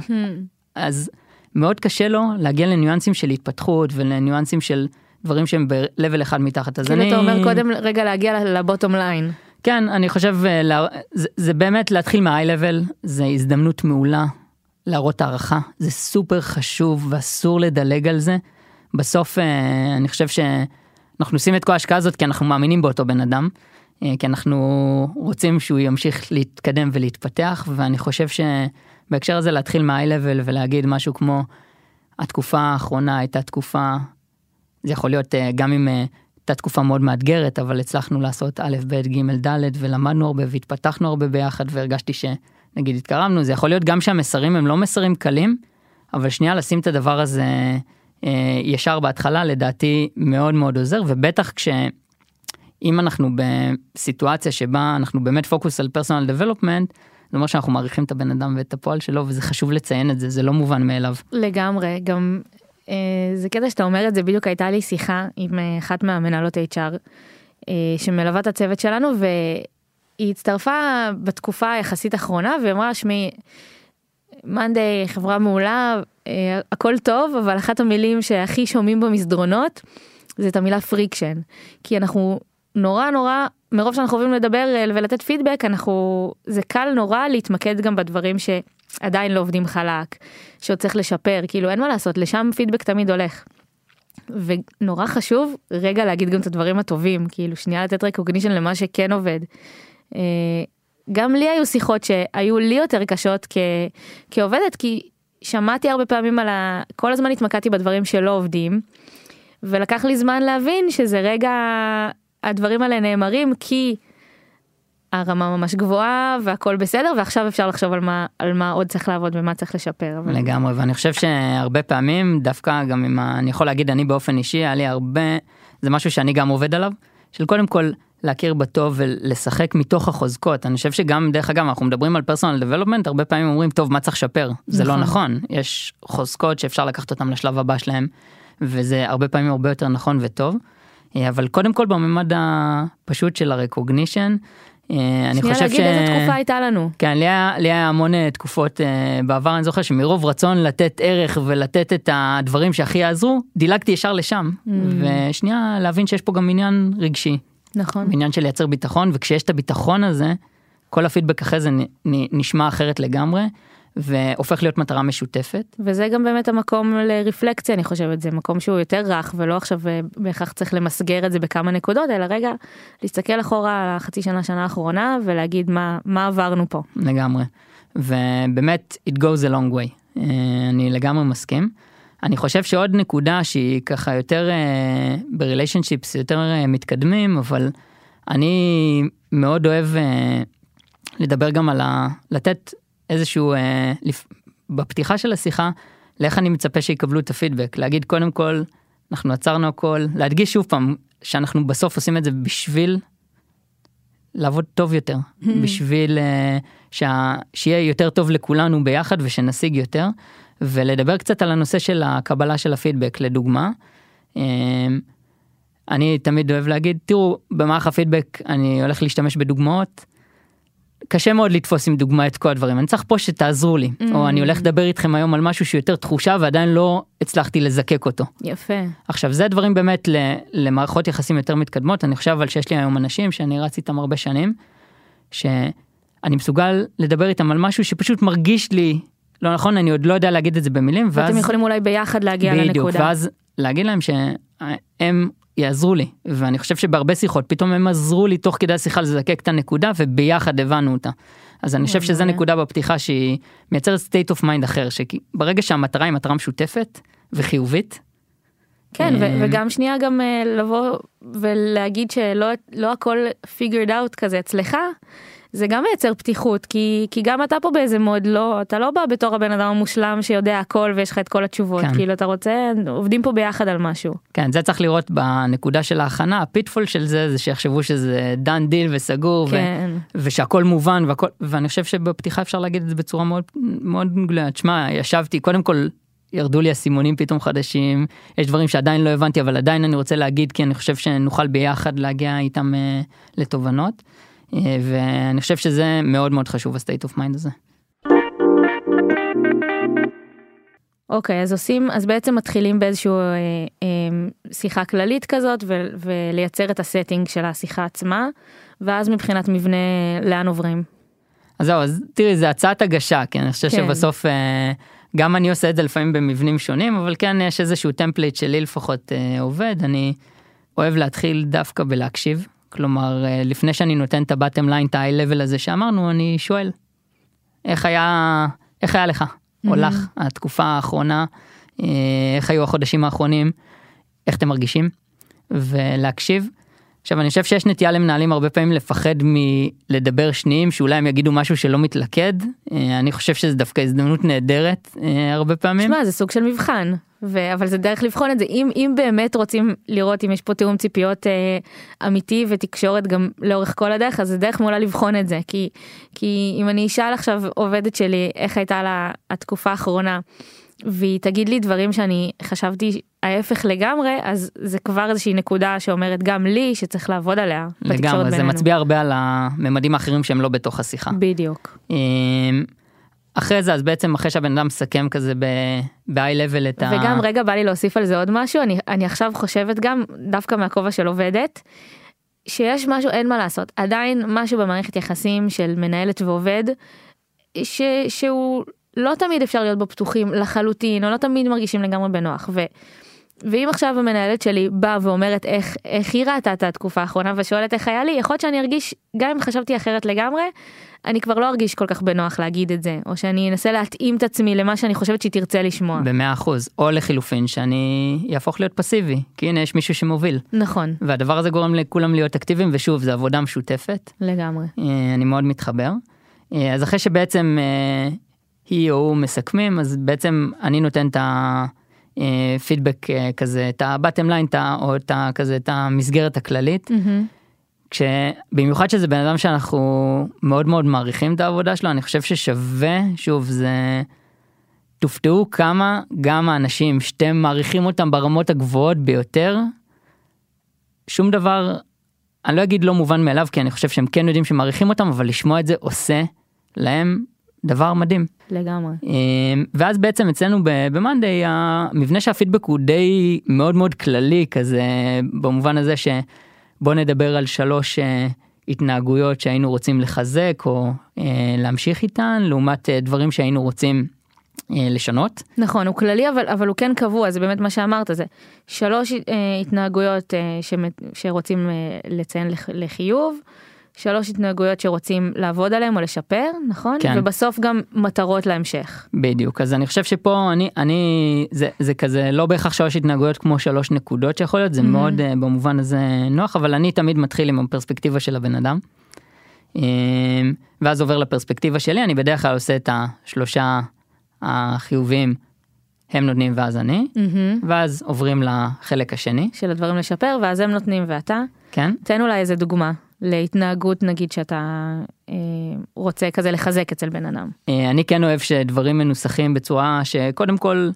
Speaker 2: אז מאוד קשה לו להגיע לניואנסים של התפתחות ולניואנסים של דברים שהם ב-level אחד מתחת אז
Speaker 1: כאילו
Speaker 2: אני
Speaker 1: אתה אומר קודם רגע להגיע לבוטום ליין.
Speaker 2: כן אני חושב אה, זה, זה באמת להתחיל מה-high level זה הזדמנות מעולה להראות הערכה זה סופר חשוב ואסור לדלג על זה. בסוף אה, אני חושב שאנחנו עושים את כל ההשקעה הזאת כי אנחנו מאמינים באותו בן אדם. אה, כי אנחנו רוצים שהוא ימשיך להתקדם ולהתפתח ואני חושב שבהקשר הזה להתחיל מה-high level ולהגיד משהו כמו התקופה האחרונה הייתה תקופה זה יכול להיות אה, גם אם אה, הייתה תקופה מאוד מאתגרת אבל הצלחנו לעשות א' ב' ג' ד' ולמדנו הרבה והתפתחנו הרבה ביחד והרגשתי שנגיד התקרבנו זה יכול להיות גם שהמסרים הם לא מסרים קלים אבל שנייה לשים את הדבר הזה אה, ישר בהתחלה לדעתי מאוד מאוד עוזר ובטח כש... אם אנחנו בסיטואציה שבה אנחנו באמת פוקוס על פרסונל דבלופמנט זה אומר שאנחנו מעריכים את הבן אדם ואת הפועל שלו וזה חשוב לציין את זה זה לא מובן מאליו.
Speaker 1: לגמרי, גם זה קטע שאתה אומר את זה, בדיוק הייתה לי שיחה עם אה, אחת מהמנהלות HR אה, שמלווה את הצוות שלנו והיא הצטרפה בתקופה היחסית האחרונה והיא אמרה שמי, monday חברה מעולה, אה, הכל טוב, אבל אחת המילים שהכי שומעים במסדרונות זה את המילה friction, כי אנחנו נורא נורא מרוב שאנחנו אוהבים לדבר אה, ולתת פידבק אנחנו זה קל נורא להתמקד גם בדברים שעדיין לא עובדים חלק שעוד צריך לשפר כאילו אין מה לעשות לשם פידבק תמיד הולך. ונורא חשוב רגע להגיד גם את הדברים הטובים כאילו שנייה לתת recognition למה שכן עובד. אה, גם לי היו שיחות שהיו לי יותר קשות כ, כעובדת כי שמעתי הרבה פעמים על ה... כל הזמן התמקדתי בדברים שלא עובדים. ולקח לי זמן להבין שזה רגע, הדברים האלה נאמרים כי הרמה ממש גבוהה והכל בסדר ועכשיו אפשר לחשוב על מה, על מה עוד צריך לעבוד ומה צריך לשפר. אבל...
Speaker 2: לגמרי ואני חושב שהרבה פעמים דווקא גם אם אני יכול להגיד אני באופן אישי היה לי הרבה זה משהו שאני גם עובד עליו של קודם כל להכיר בטוב ולשחק מתוך החוזקות אני חושב שגם דרך אגב אנחנו מדברים על פרסונל דבלופמנט הרבה פעמים אומרים טוב מה צריך לשפר זה לא נכון יש חוזקות שאפשר לקחת אותם לשלב הבא שלהם וזה הרבה פעמים הרבה יותר נכון וטוב. אבל קודם כל בממד הפשוט של הרקוגנישן
Speaker 1: אני חושב ש... שנייה להגיד איזה תקופה הייתה לנו.
Speaker 2: כן, לי היה, לי היה המון אה, תקופות אה, בעבר, אני זוכר שמרוב רצון לתת ערך ולתת את הדברים שהכי יעזרו, דילגתי ישר לשם. Mm. ושנייה להבין שיש פה גם עניין רגשי.
Speaker 1: נכון.
Speaker 2: עניין של לייצר ביטחון, וכשיש את הביטחון הזה, כל הפידבק אחרי זה נשמע אחרת לגמרי. והופך להיות מטרה משותפת.
Speaker 1: וזה גם באמת המקום לרפלקציה אני חושבת זה מקום שהוא יותר רך ולא עכשיו אה, בהכרח צריך למסגר את זה בכמה נקודות אלא רגע להסתכל אחורה על החצי שנה שנה האחרונה ולהגיד מה מה עברנו פה.
Speaker 2: לגמרי. ובאמת it goes a long way אה, אני לגמרי מסכים. אני חושב שעוד נקודה שהיא ככה יותר uh, בריליישנשיפס יותר מתקדמים אבל אני מאוד אוהב לדבר גם על ה... לתת איזשהו, אה, לפ... בפתיחה של השיחה, לאיך אני מצפה שיקבלו את הפידבק, להגיד קודם כל, אנחנו עצרנו הכל, להדגיש שוב פעם, שאנחנו בסוף עושים את זה בשביל לעבוד טוב יותר, hmm. בשביל אה, שה... שיהיה יותר טוב לכולנו ביחד ושנשיג יותר, ולדבר קצת על הנושא של הקבלה של הפידבק, לדוגמה. אה, אני תמיד אוהב להגיד, תראו, במערך הפידבק אני הולך להשתמש בדוגמאות. קשה מאוד לתפוס עם דוגמה את כל הדברים אני צריך פה שתעזרו לי mm. או אני הולך לדבר איתכם היום על משהו שהוא יותר תחושה ועדיין לא הצלחתי לזקק אותו.
Speaker 1: יפה.
Speaker 2: עכשיו זה דברים באמת למערכות יחסים יותר מתקדמות אני חושב על שיש לי היום אנשים שאני רץ איתם הרבה שנים שאני מסוגל לדבר איתם על משהו שפשוט מרגיש לי לא נכון אני עוד לא יודע להגיד את זה במילים
Speaker 1: ואז ואתם יכולים אולי ביחד להגיע בדיוק, לנקודה.
Speaker 2: בדיוק ואז להגיד להם שהם יעזרו לי ואני חושב שבהרבה שיחות פתאום הם עזרו לי תוך כדי השיחה לזקק את הנקודה וביחד הבנו אותה. אז אני חושב שזה נקודה בפתיחה שהיא מייצרת state of mind אחר שברגע שהמטרה היא מטרה משותפת וחיובית.
Speaker 1: כן אה, וגם שנייה גם אה, לבוא ולהגיד שלא לא הכל figured out כזה אצלך זה גם מייצר פתיחות כי כי גם אתה פה באיזה mode לא אתה לא בא בתור הבן אדם המושלם שיודע הכל ויש לך את כל התשובות כן. כאילו אתה רוצה עובדים פה ביחד על משהו.
Speaker 2: כן זה צריך לראות בנקודה של ההכנה ה-pitfall של זה זה שיחשבו שזה done deal וסגור כן. ו, ושהכל מובן והכל ואני חושב שבפתיחה אפשר להגיד את זה בצורה מאוד מאוד מגולה שמע ישבתי קודם כל ירדו לי אסימונים פתאום חדשים יש דברים שעדיין לא הבנתי אבל עדיין אני רוצה להגיד כי אני חושב שנוכל ביחד להגיע איתם uh, לתובנות. אה, ואני חושב שזה מאוד מאוד חשוב ה-state of mind הזה.
Speaker 1: אוקיי okay, אז עושים אז בעצם מתחילים באיזשהו אה, אה, שיחה כללית כזאת ו, ולייצר את הסטינג של השיחה עצמה ואז מבחינת מבנה לאן עוברים.
Speaker 2: אז זהו אז תראי זה הצעת הגשה כן אני חושב כן. שבסוף אה, גם אני עושה את זה לפעמים במבנים שונים אבל כן יש איזשהו טמפליט שלי לפחות אה, עובד אני אוהב להתחיל דווקא בלהקשיב כלומר, אה, לפני שאני נותן את הבטם ליין, את ה-high level הזה שאמרנו, אני שואל, איך היה, איך היה לך, mm-hmm. או לך, התקופה האחרונה, אה, איך היו החודשים האחרונים, איך אתם מרגישים, ולהקשיב. עכשיו אני חושב שיש נטייה למנהלים הרבה פעמים לפחד מלדבר שניים שאולי הם יגידו משהו שלא מתלכד. אה, אני חושב שזה דווקא הזדמנות נהדרת הרבה פעמים.
Speaker 1: שמע זה סוג של מבחן ו... אבל זה דרך לבחון את זה. אם אם באמת רוצים לראות אם יש פה תיאום ציפיות אה, אמיתי ותקשורת גם לאורך כל הדרך אז זה דרך מעולה לבחון את זה. כי כי אם אני אשאל עכשיו עובדת שלי איך הייתה לה התקופה האחרונה והיא תגיד לי דברים שאני חשבתי ההפך לגמרי אז זה כבר איזושהי נקודה שאומרת גם לי שצריך לעבוד עליה.
Speaker 2: לגמרי זה מצביע הרבה על הממדים האחרים שהם לא בתוך השיחה.
Speaker 1: בדיוק.
Speaker 2: אמ, אחרי זה אז בעצם אחרי שהבן אדם מסכם כזה ב-high level את
Speaker 1: וגם ה... וגם רגע בא לי להוסיף על זה עוד משהו אני אני עכשיו חושבת גם דווקא מהכובע של עובדת. שיש משהו אין מה לעשות עדיין משהו במערכת יחסים של מנהלת ועובד ש, שהוא לא תמיד אפשר להיות בו פתוחים לחלוטין או לא תמיד מרגישים לגמרי בנוח. ו... ואם עכשיו המנהלת שלי באה ואומרת איך איך היא ראתה את התקופה האחרונה ושואלת איך היה לי יכול להיות שאני ארגיש גם אם חשבתי אחרת לגמרי אני כבר לא ארגיש כל כך בנוח להגיד את זה או שאני אנסה להתאים את עצמי למה שאני חושבת שהיא תרצה לשמוע.
Speaker 2: במאה אחוז. או לחילופין שאני יהפוך להיות פסיבי כי הנה יש מישהו שמוביל.
Speaker 1: נכון.
Speaker 2: והדבר הזה גורם לכולם להיות אקטיביים ושוב זה עבודה משותפת.
Speaker 1: לגמרי.
Speaker 2: אה, אני מאוד מתחבר. אה, אז אחרי שבעצם אה, היא או הוא מסכמים אז בעצם אני נותן את הפידבק כזה את הבטם ליין או את כזה את המסגרת הכללית.
Speaker 1: Mm-hmm.
Speaker 2: כשבמיוחד שזה בן אדם שאנחנו מאוד מאוד מעריכים את העבודה שלו אני חושב ששווה שוב זה תופתעו כמה גם האנשים שאתם מעריכים אותם ברמות הגבוהות ביותר שום דבר אני לא אגיד לא מובן מאליו כי אני חושב שהם כן יודעים שמעריכים אותם אבל לשמוע את זה עושה להם דבר מדהים.
Speaker 1: לגמרי.
Speaker 2: אמ, ואז בעצם אצלנו במאנדיי המבנה של הפידבק הוא די מאוד מאוד כללי כזה במובן הזה ש... בוא נדבר על שלוש uh, התנהגויות שהיינו רוצים לחזק או uh, להמשיך איתן לעומת uh, דברים שהיינו רוצים לשנות.
Speaker 1: נכון הוא כללי אבל אבל הוא כן קבוע זה באמת מה שאמרת זה שלוש uh, התנהגויות uh, שרוצים uh, לציין לח, לחיוב. שלוש התנהגויות שרוצים לעבוד עליהם או לשפר נכון כן. ובסוף גם מטרות להמשך.
Speaker 2: בדיוק אז אני חושב שפה אני אני זה זה כזה לא בהכרח שלוש התנהגויות כמו שלוש נקודות שיכול להיות זה mm-hmm. מאוד uh, במובן הזה נוח אבל אני תמיד מתחיל עם הפרספקטיבה של הבן אדם. Um, ואז עובר לפרספקטיבה שלי אני בדרך כלל עושה את השלושה החיוביים הם נותנים ואז אני
Speaker 1: mm-hmm.
Speaker 2: ואז עוברים לחלק השני
Speaker 1: של הדברים לשפר ואז הם נותנים ואתה
Speaker 2: כן
Speaker 1: תן אולי איזה דוגמה להתנהגות נגיד שאתה אה, רוצה כזה לחזק אצל בן אדם.
Speaker 2: אה, אני כן אוהב שדברים מנוסחים בצורה שקודם כל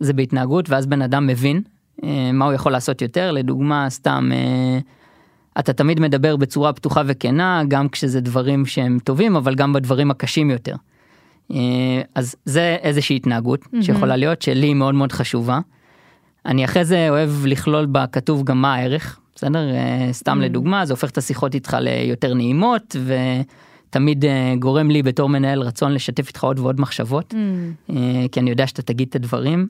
Speaker 2: זה בהתנהגות ואז בן אדם מבין אה, מה הוא יכול לעשות יותר לדוגמה סתם אה, אתה תמיד מדבר בצורה פתוחה וכנה גם כשזה דברים שהם טובים אבל גם בדברים הקשים יותר. אה, אז זה איזושהי התנהגות mm-hmm. שיכולה להיות שלי מאוד מאוד חשובה. אני אחרי זה אוהב לכלול בכתוב גם מה הערך בסדר? אה, סתם mm. לדוגמה, זה הופך את השיחות איתך ליותר נעימות ותמיד אה, גורם לי בתור מנהל רצון לשתף איתך עוד ועוד מחשבות,
Speaker 1: mm.
Speaker 2: אה, כי אני יודע שאתה תגיד את הדברים.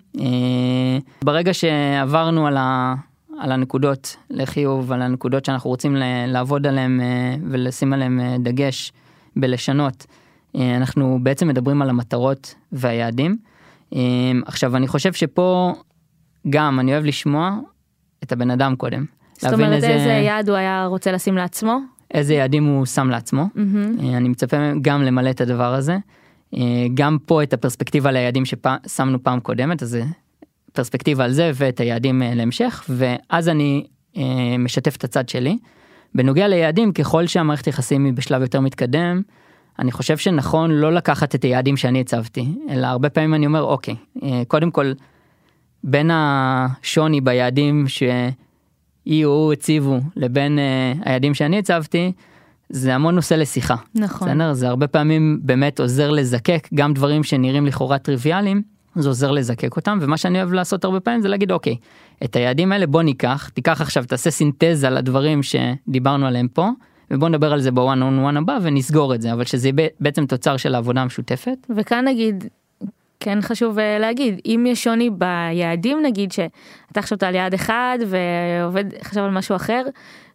Speaker 2: ברגע שעברנו על, ה, על הנקודות לחיוב, על הנקודות שאנחנו רוצים לעבוד עליהם ולשים עליהם דגש בלשנות, אנחנו בעצם מדברים על המטרות והיעדים. עכשיו אני חושב שפה גם אני אוהב לשמוע את הבן אדם קודם.
Speaker 1: זאת אומרת איזה... איזה יעד הוא היה רוצה לשים לעצמו?
Speaker 2: איזה יעדים הוא שם לעצמו.
Speaker 1: Mm-hmm.
Speaker 2: אני מצפה גם למלא את הדבר הזה. אה, גם פה את הפרספקטיבה ליעדים ששמנו פעם קודמת, אז פרספקטיבה על זה ואת היעדים אה, להמשך, ואז אני משתף את הצד שלי. בנוגע ליעדים, ככל שהמערכת יחסים היא בשלב יותר מתקדם, אני חושב שנכון לא לקחת את היעדים שאני הצבתי, אלא הרבה פעמים אני אומר, אוקיי, קודם כל, בין השוני ביעדים ש... הוא הציבו לבין uh, היעדים שאני הצבתי, זה המון נושא לשיחה.
Speaker 1: נכון.
Speaker 2: בסדר? זה הרבה פעמים באמת עוזר לזקק גם דברים שנראים לכאורה טריוויאליים, זה עוזר לזקק אותם, ומה שאני אוהב לעשות הרבה פעמים זה להגיד אוקיי, את היעדים האלה בוא ניקח, תיקח עכשיו, תעשה סינתזה לדברים שדיברנו עליהם פה, ובוא נדבר על זה בוואן און וואן הבא ונסגור את זה, אבל שזה בעצם תוצר של העבודה המשותפת.
Speaker 1: וכאן נגיד כן חשוב אה, להגיד אם יש שוני ביעדים נגיד שאתה חשבת על יעד אחד ועובד חשב על משהו אחר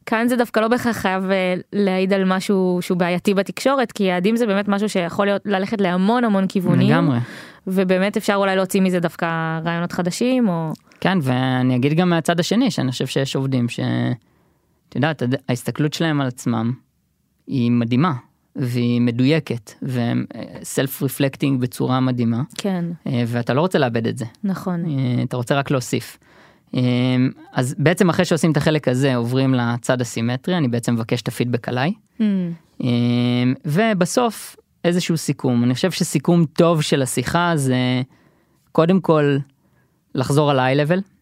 Speaker 1: כאן זה דווקא לא בהכרח חייב אה, להעיד על משהו שהוא בעייתי בתקשורת כי יעדים זה באמת משהו שיכול להיות ללכת להמון המון כיוונים.
Speaker 2: לגמרי.
Speaker 1: ובאמת אפשר אולי להוציא מזה דווקא רעיונות חדשים או
Speaker 2: כן ואני אגיד גם מהצד השני שאני חושב שיש עובדים שאת יודעת ההסתכלות שלהם על עצמם היא מדהימה והיא מדויקת וסלף רפלקטינג בצורה מדהימה.
Speaker 1: כן.
Speaker 2: אה, ואתה לא רוצה לאבד את זה.
Speaker 1: נכון.
Speaker 2: אה, אתה רוצה רק להוסיף. אה, אז בעצם אחרי שעושים את החלק הזה עוברים לצד הסימטרי אני בעצם מבקש את הפידבק עליי.
Speaker 1: Mm.
Speaker 2: ובסוף איזשהו סיכום אני חושב שסיכום טוב של השיחה זה קודם כל לחזור על ה-high level.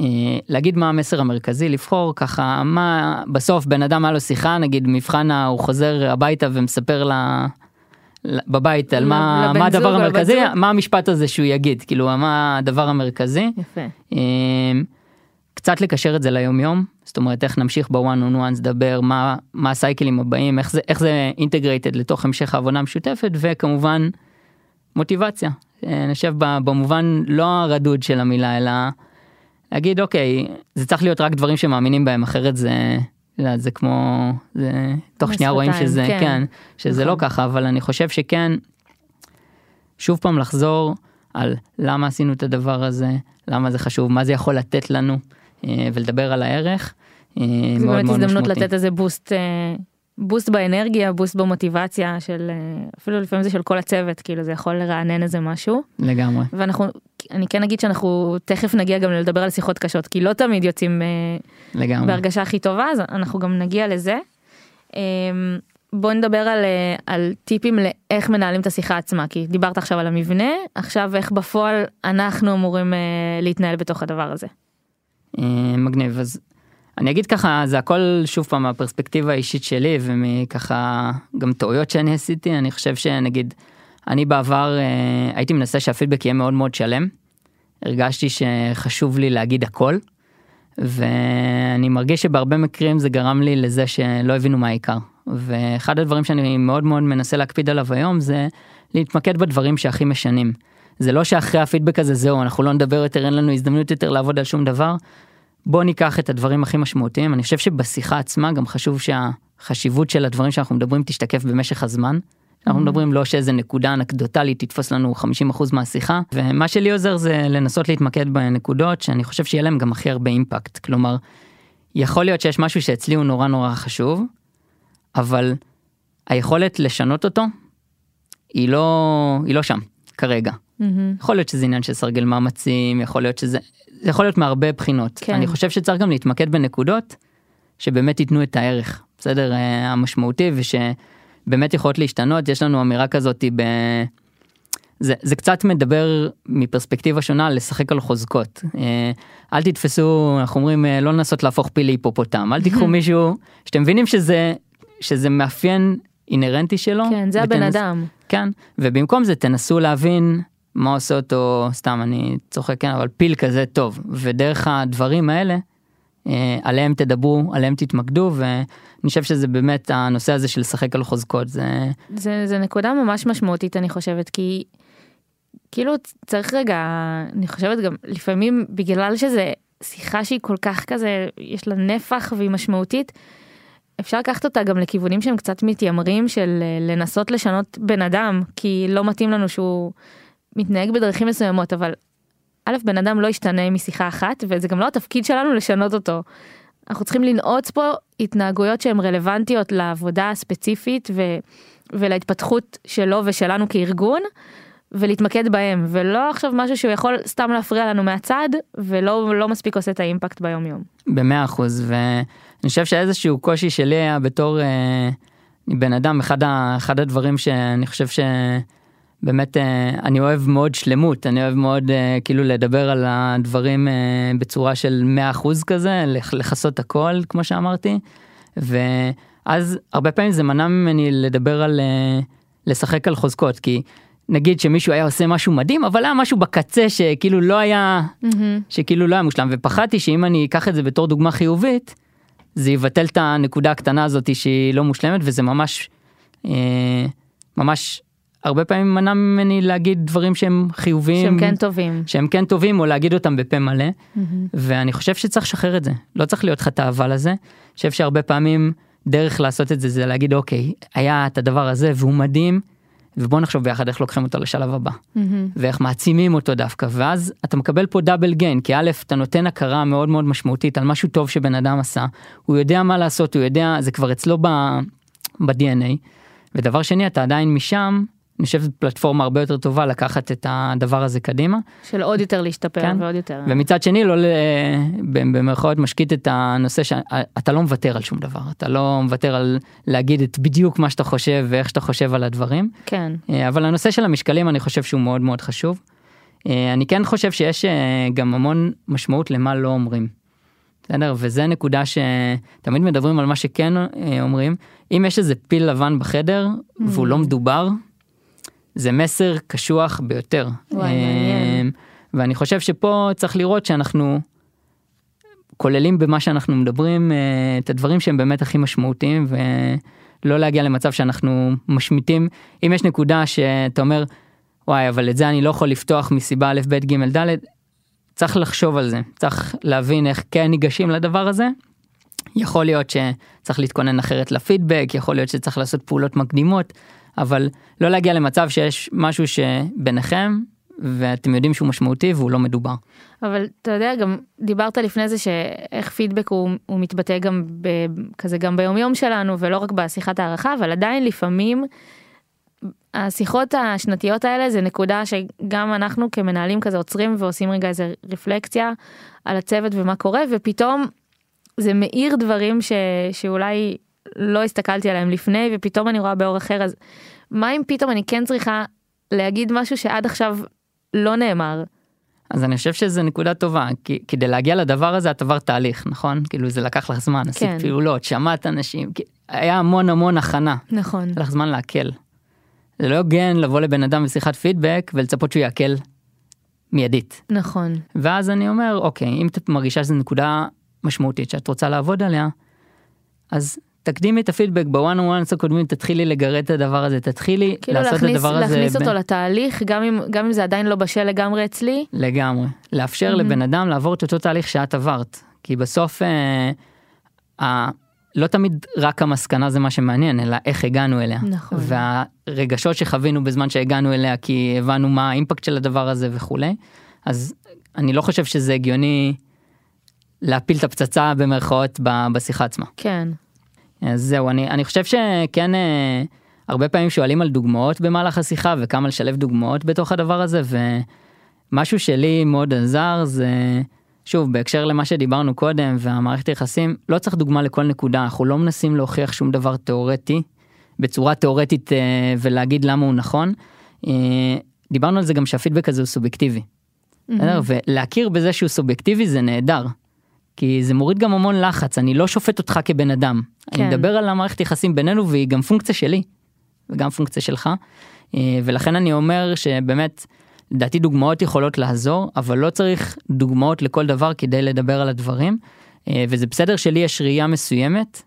Speaker 2: אה, להגיד מה המסר המרכזי לבחור ככה מה בסוף בן אדם היה לו שיחה נגיד מבחן הוא חוזר הביתה ומספר לה בבית על מה, מה הדבר המרכזי מה המשפט הזה שהוא יגיד כאילו מה הדבר המרכזי
Speaker 1: יפה.
Speaker 2: אה, קצת לקשר את זה ליום יום זאת אומרת איך נמשיך בוואן און וואנס לדבר מה מה הסייקלים הבאים איך זה איך זה אינטגרייטד לתוך המשך העבודה המשותפת וכמובן מוטיבציה אה, אני חושב במובן לא הרדוד של המילה אלא. להגיד אוקיי זה צריך להיות רק דברים שמאמינים בהם אחרת זה זה כמו זה תוך שנייה רואים שזה כן, כן שזה לא נכון. לא ככה אבל אני חושב שכן. שוב פעם לחזור על למה עשינו את הדבר הזה למה זה חשוב מה זה יכול לתת לנו אה, ולדבר על הערך.
Speaker 1: אה, זה באמת הזדמנות לתת איזה בוסט בוסט באנרגיה בוסט במוטיבציה של אפילו לפעמים זה של כל הצוות כאילו זה יכול לרענן איזה משהו
Speaker 2: לגמרי
Speaker 1: ואנחנו אני כן אגיד שאנחנו תכף נגיע גם לדבר על שיחות קשות כי לא תמיד יוצאים אה, לגמרי בהרגשה הכי טובה אז אנחנו גם נגיע לזה. אמ, בוא נדבר על, אה, על טיפים לאיך מנהלים את השיחה עצמה כי דיברת עכשיו על המבנה עכשיו איך בפועל אנחנו אמורים להתנהל בתוך הדבר הזה.
Speaker 2: מגניב אז אני אגיד ככה זה הכל שוב פעם מהפרספקטיבה האישית שלי ומככה גם טעויות שאני עשיתי אני חושב שנגיד אני בעבר אה, הייתי מנסה שהפידבק יהיה מאוד מאוד שלם. הרגשתי שחשוב לי להגיד הכל. ואני מרגיש שבהרבה מקרים זה גרם לי לזה שלא הבינו מה העיקר. ואחד הדברים שאני מאוד מאוד מנסה להקפיד עליו היום זה להתמקד בדברים שהכי משנים. זה לא שאחרי הפידבק הזה זהו אנחנו לא נדבר יותר אין לנו הזדמנות יותר לעבוד על שום דבר. בוא ניקח את הדברים הכי משמעותיים אני חושב שבשיחה עצמה גם חשוב שהחשיבות של הדברים שאנחנו מדברים תשתקף במשך הזמן. אנחנו mm-hmm. מדברים לא שאיזה נקודה אנקדוטלית תתפוס לנו 50% מהשיחה ומה שלי עוזר זה לנסות להתמקד בנקודות שאני חושב שיהיה להם גם הכי הרבה אימפקט כלומר יכול להיות שיש משהו שאצלי הוא נורא נורא חשוב אבל היכולת לשנות אותו היא לא היא לא שם כרגע. Mm-hmm. יכול להיות שזה עניין של סרגל מאמצים יכול להיות שזה זה יכול להיות מהרבה בחינות כן. אני חושב שצריך גם להתמקד בנקודות שבאמת ייתנו את הערך בסדר אה, המשמעותי ושבאמת יכולות להשתנות יש לנו אמירה כזאת ב... זה, זה קצת מדבר מפרספקטיבה שונה לשחק על חוזקות. אה, אל תתפסו, אנחנו אומרים אה, לא לנסות להפוך פיל להיפופוטם, אל תיקחו מישהו שאתם מבינים שזה, שזה מאפיין אינהרנטי שלו.
Speaker 1: כן, זה ותנס... הבן אדם.
Speaker 2: כן, ובמקום זה תנסו להבין מה עושה אותו סתם אני צוחק כן אבל פיל כזה טוב ודרך הדברים האלה אה, עליהם תדברו עליהם תתמקדו ואני חושב שזה באמת הנושא הזה של לשחק על חוזקות זה
Speaker 1: זה זה נקודה ממש משמעותית אני חושבת כי כאילו צריך רגע אני חושבת גם לפעמים בגלל שזה שיחה שהיא כל כך כזה יש לה נפח והיא משמעותית. אפשר לקחת אותה גם לכיוונים שהם קצת מתיימרים של אה, לנסות לשנות בן אדם כי לא מתאים לנו שהוא מתנהג בדרכים מסוימות אבל א' בן אדם לא ישתנה משיחה אחת וזה גם לא התפקיד שלנו לשנות אותו. אנחנו צריכים לנעוץ פה התנהגויות שהן רלוונטיות לעבודה הספציפית ו, ולהתפתחות שלו ושלנו כארגון ולהתמקד בהם ולא עכשיו משהו שהוא יכול סתם להפריע לנו מהצד ולא לא מספיק עושה את האימפקט ביום יום.
Speaker 2: במאה אחוז ואני חושב שאיזשהו קושי שלי היה בתור אה, בן אדם אחד, ה, אחד הדברים שאני חושב ש... באמת אה, אני אוהב מאוד שלמות אני אוהב מאוד אה, כאילו לדבר על הדברים אה, בצורה של 100% כזה לכסות הכל כמו שאמרתי ואז הרבה פעמים זה מנע ממני לדבר על לשחק על חוזקות כי נגיד שמישהו היה עושה משהו מדהים אבל היה משהו בקצה שכאילו לא היה mm-hmm. שכאילו לא היה מושלם ופחדתי שאם אני אקח את זה בתור דוגמה חיובית זה יבטל את הנקודה הקטנה הזאת שהיא לא מושלמת וזה ממש ממש הרבה פעמים מנע ממני להגיד דברים שהם חיוביים.
Speaker 1: שהם כן טובים.
Speaker 2: שהם כן טובים או להגיד אותם בפה מלא. Mm-hmm. ואני חושב שצריך לשחרר את זה. לא צריך להיות לך את האבל הזה. אני חושב שהרבה פעמים דרך לעשות את זה זה להגיד אוקיי היה את הדבר הזה והוא מדהים ובוא נחשוב ביחד איך לוקחים אותו לשלב הבא. Mm-hmm. ואיך מעצימים אותו דווקא. ואז אתה מקבל פה דאבל גיין כי א' אתה נותן הכרה מאוד מאוד משמעותית על משהו טוב שבן אדם עשה. הוא יודע מה לעשות הוא יודע זה כבר אצלו ב-DNA ודבר שני אתה עדיין משם אני חושב שזו פלטפורמה הרבה יותר טובה לקחת את הדבר הזה קדימה.
Speaker 1: של עוד יותר להשתפר כן? ועוד יותר.
Speaker 2: ומצד שני לא במרכאות משקיט את הנושא שאתה לא מוותר על שום דבר אתה לא מוותר על להגיד את בדיוק מה שאתה חושב ואיך שאתה חושב על הדברים.
Speaker 1: כן.
Speaker 2: אה, אבל הנושא של המשקלים אני חושב שהוא מאוד מאוד חשוב. אה, אני כן חושב שיש אה, גם המון משמעות למה לא אומרים. בסדר וזה נקודה שתמיד מדברים על מה שכן אומרים אם יש איזה פיל לבן בחדר mm. והוא לא מדובר. זה מסר קשוח ביותר.
Speaker 1: וואי, מעניין. אמ,
Speaker 2: ואני חושב שפה צריך לראות שאנחנו כוללים במה שאנחנו מדברים אה, את הדברים שהם באמת הכי משמעותיים ולא להגיע למצב שאנחנו משמיטים אם יש נקודה שאתה אומר וואי אבל את זה אני לא יכול לפתוח מסיבה א' ב' ג' ד' צריך לחשוב על זה, צריך להבין איך כן ניגשים לדבר הזה. יכול להיות שצריך להתכונן אחרת לפידבק, יכול להיות שצריך לעשות פעולות מקדימות, אבל לא להגיע למצב שיש משהו שביניכם ואתם יודעים שהוא משמעותי והוא לא מדובר.
Speaker 1: אבל אתה יודע גם דיברת לפני זה שאיך פידבק הוא, הוא מתבטא גם ב, כזה גם ביום יום שלנו ולא רק בשיחת הערכה אבל עדיין לפעמים השיחות השנתיות האלה זה נקודה שגם אנחנו כמנהלים כזה עוצרים ועושים רגע איזה רפלקציה על הצוות ומה קורה ופתאום זה מאיר דברים ש, שאולי לא הסתכלתי עליהם לפני ופתאום אני רואה באור אחר אז מה אם פתאום אני כן צריכה להגיד משהו שעד עכשיו לא נאמר.
Speaker 2: אז אני חושב שזה נקודה טובה כי כדי להגיע לדבר הזה את עברת תהליך נכון כאילו זה לקח לך זמן עשית
Speaker 1: כן.
Speaker 2: פעולות שמעת אנשים היה המון המון הכנה
Speaker 1: נכון
Speaker 2: לך זמן להקל. זה לא הוגן לבוא לבן אדם בשיחת פידבק ולצפות שהוא יעכל מיידית
Speaker 1: נכון
Speaker 2: ואז אני אומר אוקיי אם את מרגישה שזו נקודה משמעותית שאת רוצה לעבוד עליה אז תקדימי את הפידבק בוואן וואנס הקודמים תתחילי לגרד את הדבר הזה תתחילי
Speaker 1: כאילו
Speaker 2: לעשות
Speaker 1: להכניס,
Speaker 2: את הדבר הזה
Speaker 1: להכניס אותו לתהליך גם אם גם אם זה עדיין לא בשל לגמרי אצלי.
Speaker 2: לגמרי. לאפשר לבן אדם לעבור את אותו תהליך שאת עברת. כי בסוף אה, אה, לא תמיד רק המסקנה זה מה שמעניין אלא איך הגענו אליה.
Speaker 1: נכון.
Speaker 2: והרגשות שחווינו בזמן שהגענו אליה כי הבנו מה האימפקט של הדבר הזה וכולי. אז אני לא חושב שזה הגיוני להפיל את הפצצה במרכאות בשיחה עצמה.
Speaker 1: כן
Speaker 2: אז זהו אני אני חושב שכן אה, הרבה פעמים שואלים על דוגמאות במהלך השיחה וכמה לשלב דוגמאות בתוך הדבר הזה ומשהו שלי מאוד עזר זה שוב בהקשר למה שדיברנו קודם והמערכת יחסים לא צריך דוגמה לכל נקודה אנחנו לא מנסים להוכיח שום דבר תיאורטי בצורה תיאורטית אה, ולהגיד למה הוא נכון. אה, דיברנו על זה גם שהפידבק הזה הוא סובייקטיבי. בסדר? ולהכיר בזה שהוא סובייקטיבי זה נהדר. כי זה מוריד גם המון לחץ אני לא שופט אותך כבן אדם.
Speaker 1: כן.
Speaker 2: אני מדבר על המערכת יחסים בינינו והיא גם פונקציה שלי. וגם פונקציה שלך. אה, ולכן אני אומר שבאמת לדעתי דוגמאות יכולות לעזור אבל לא צריך דוגמאות לכל דבר כדי לדבר על הדברים. אה, וזה בסדר שלי יש ראייה מסוימת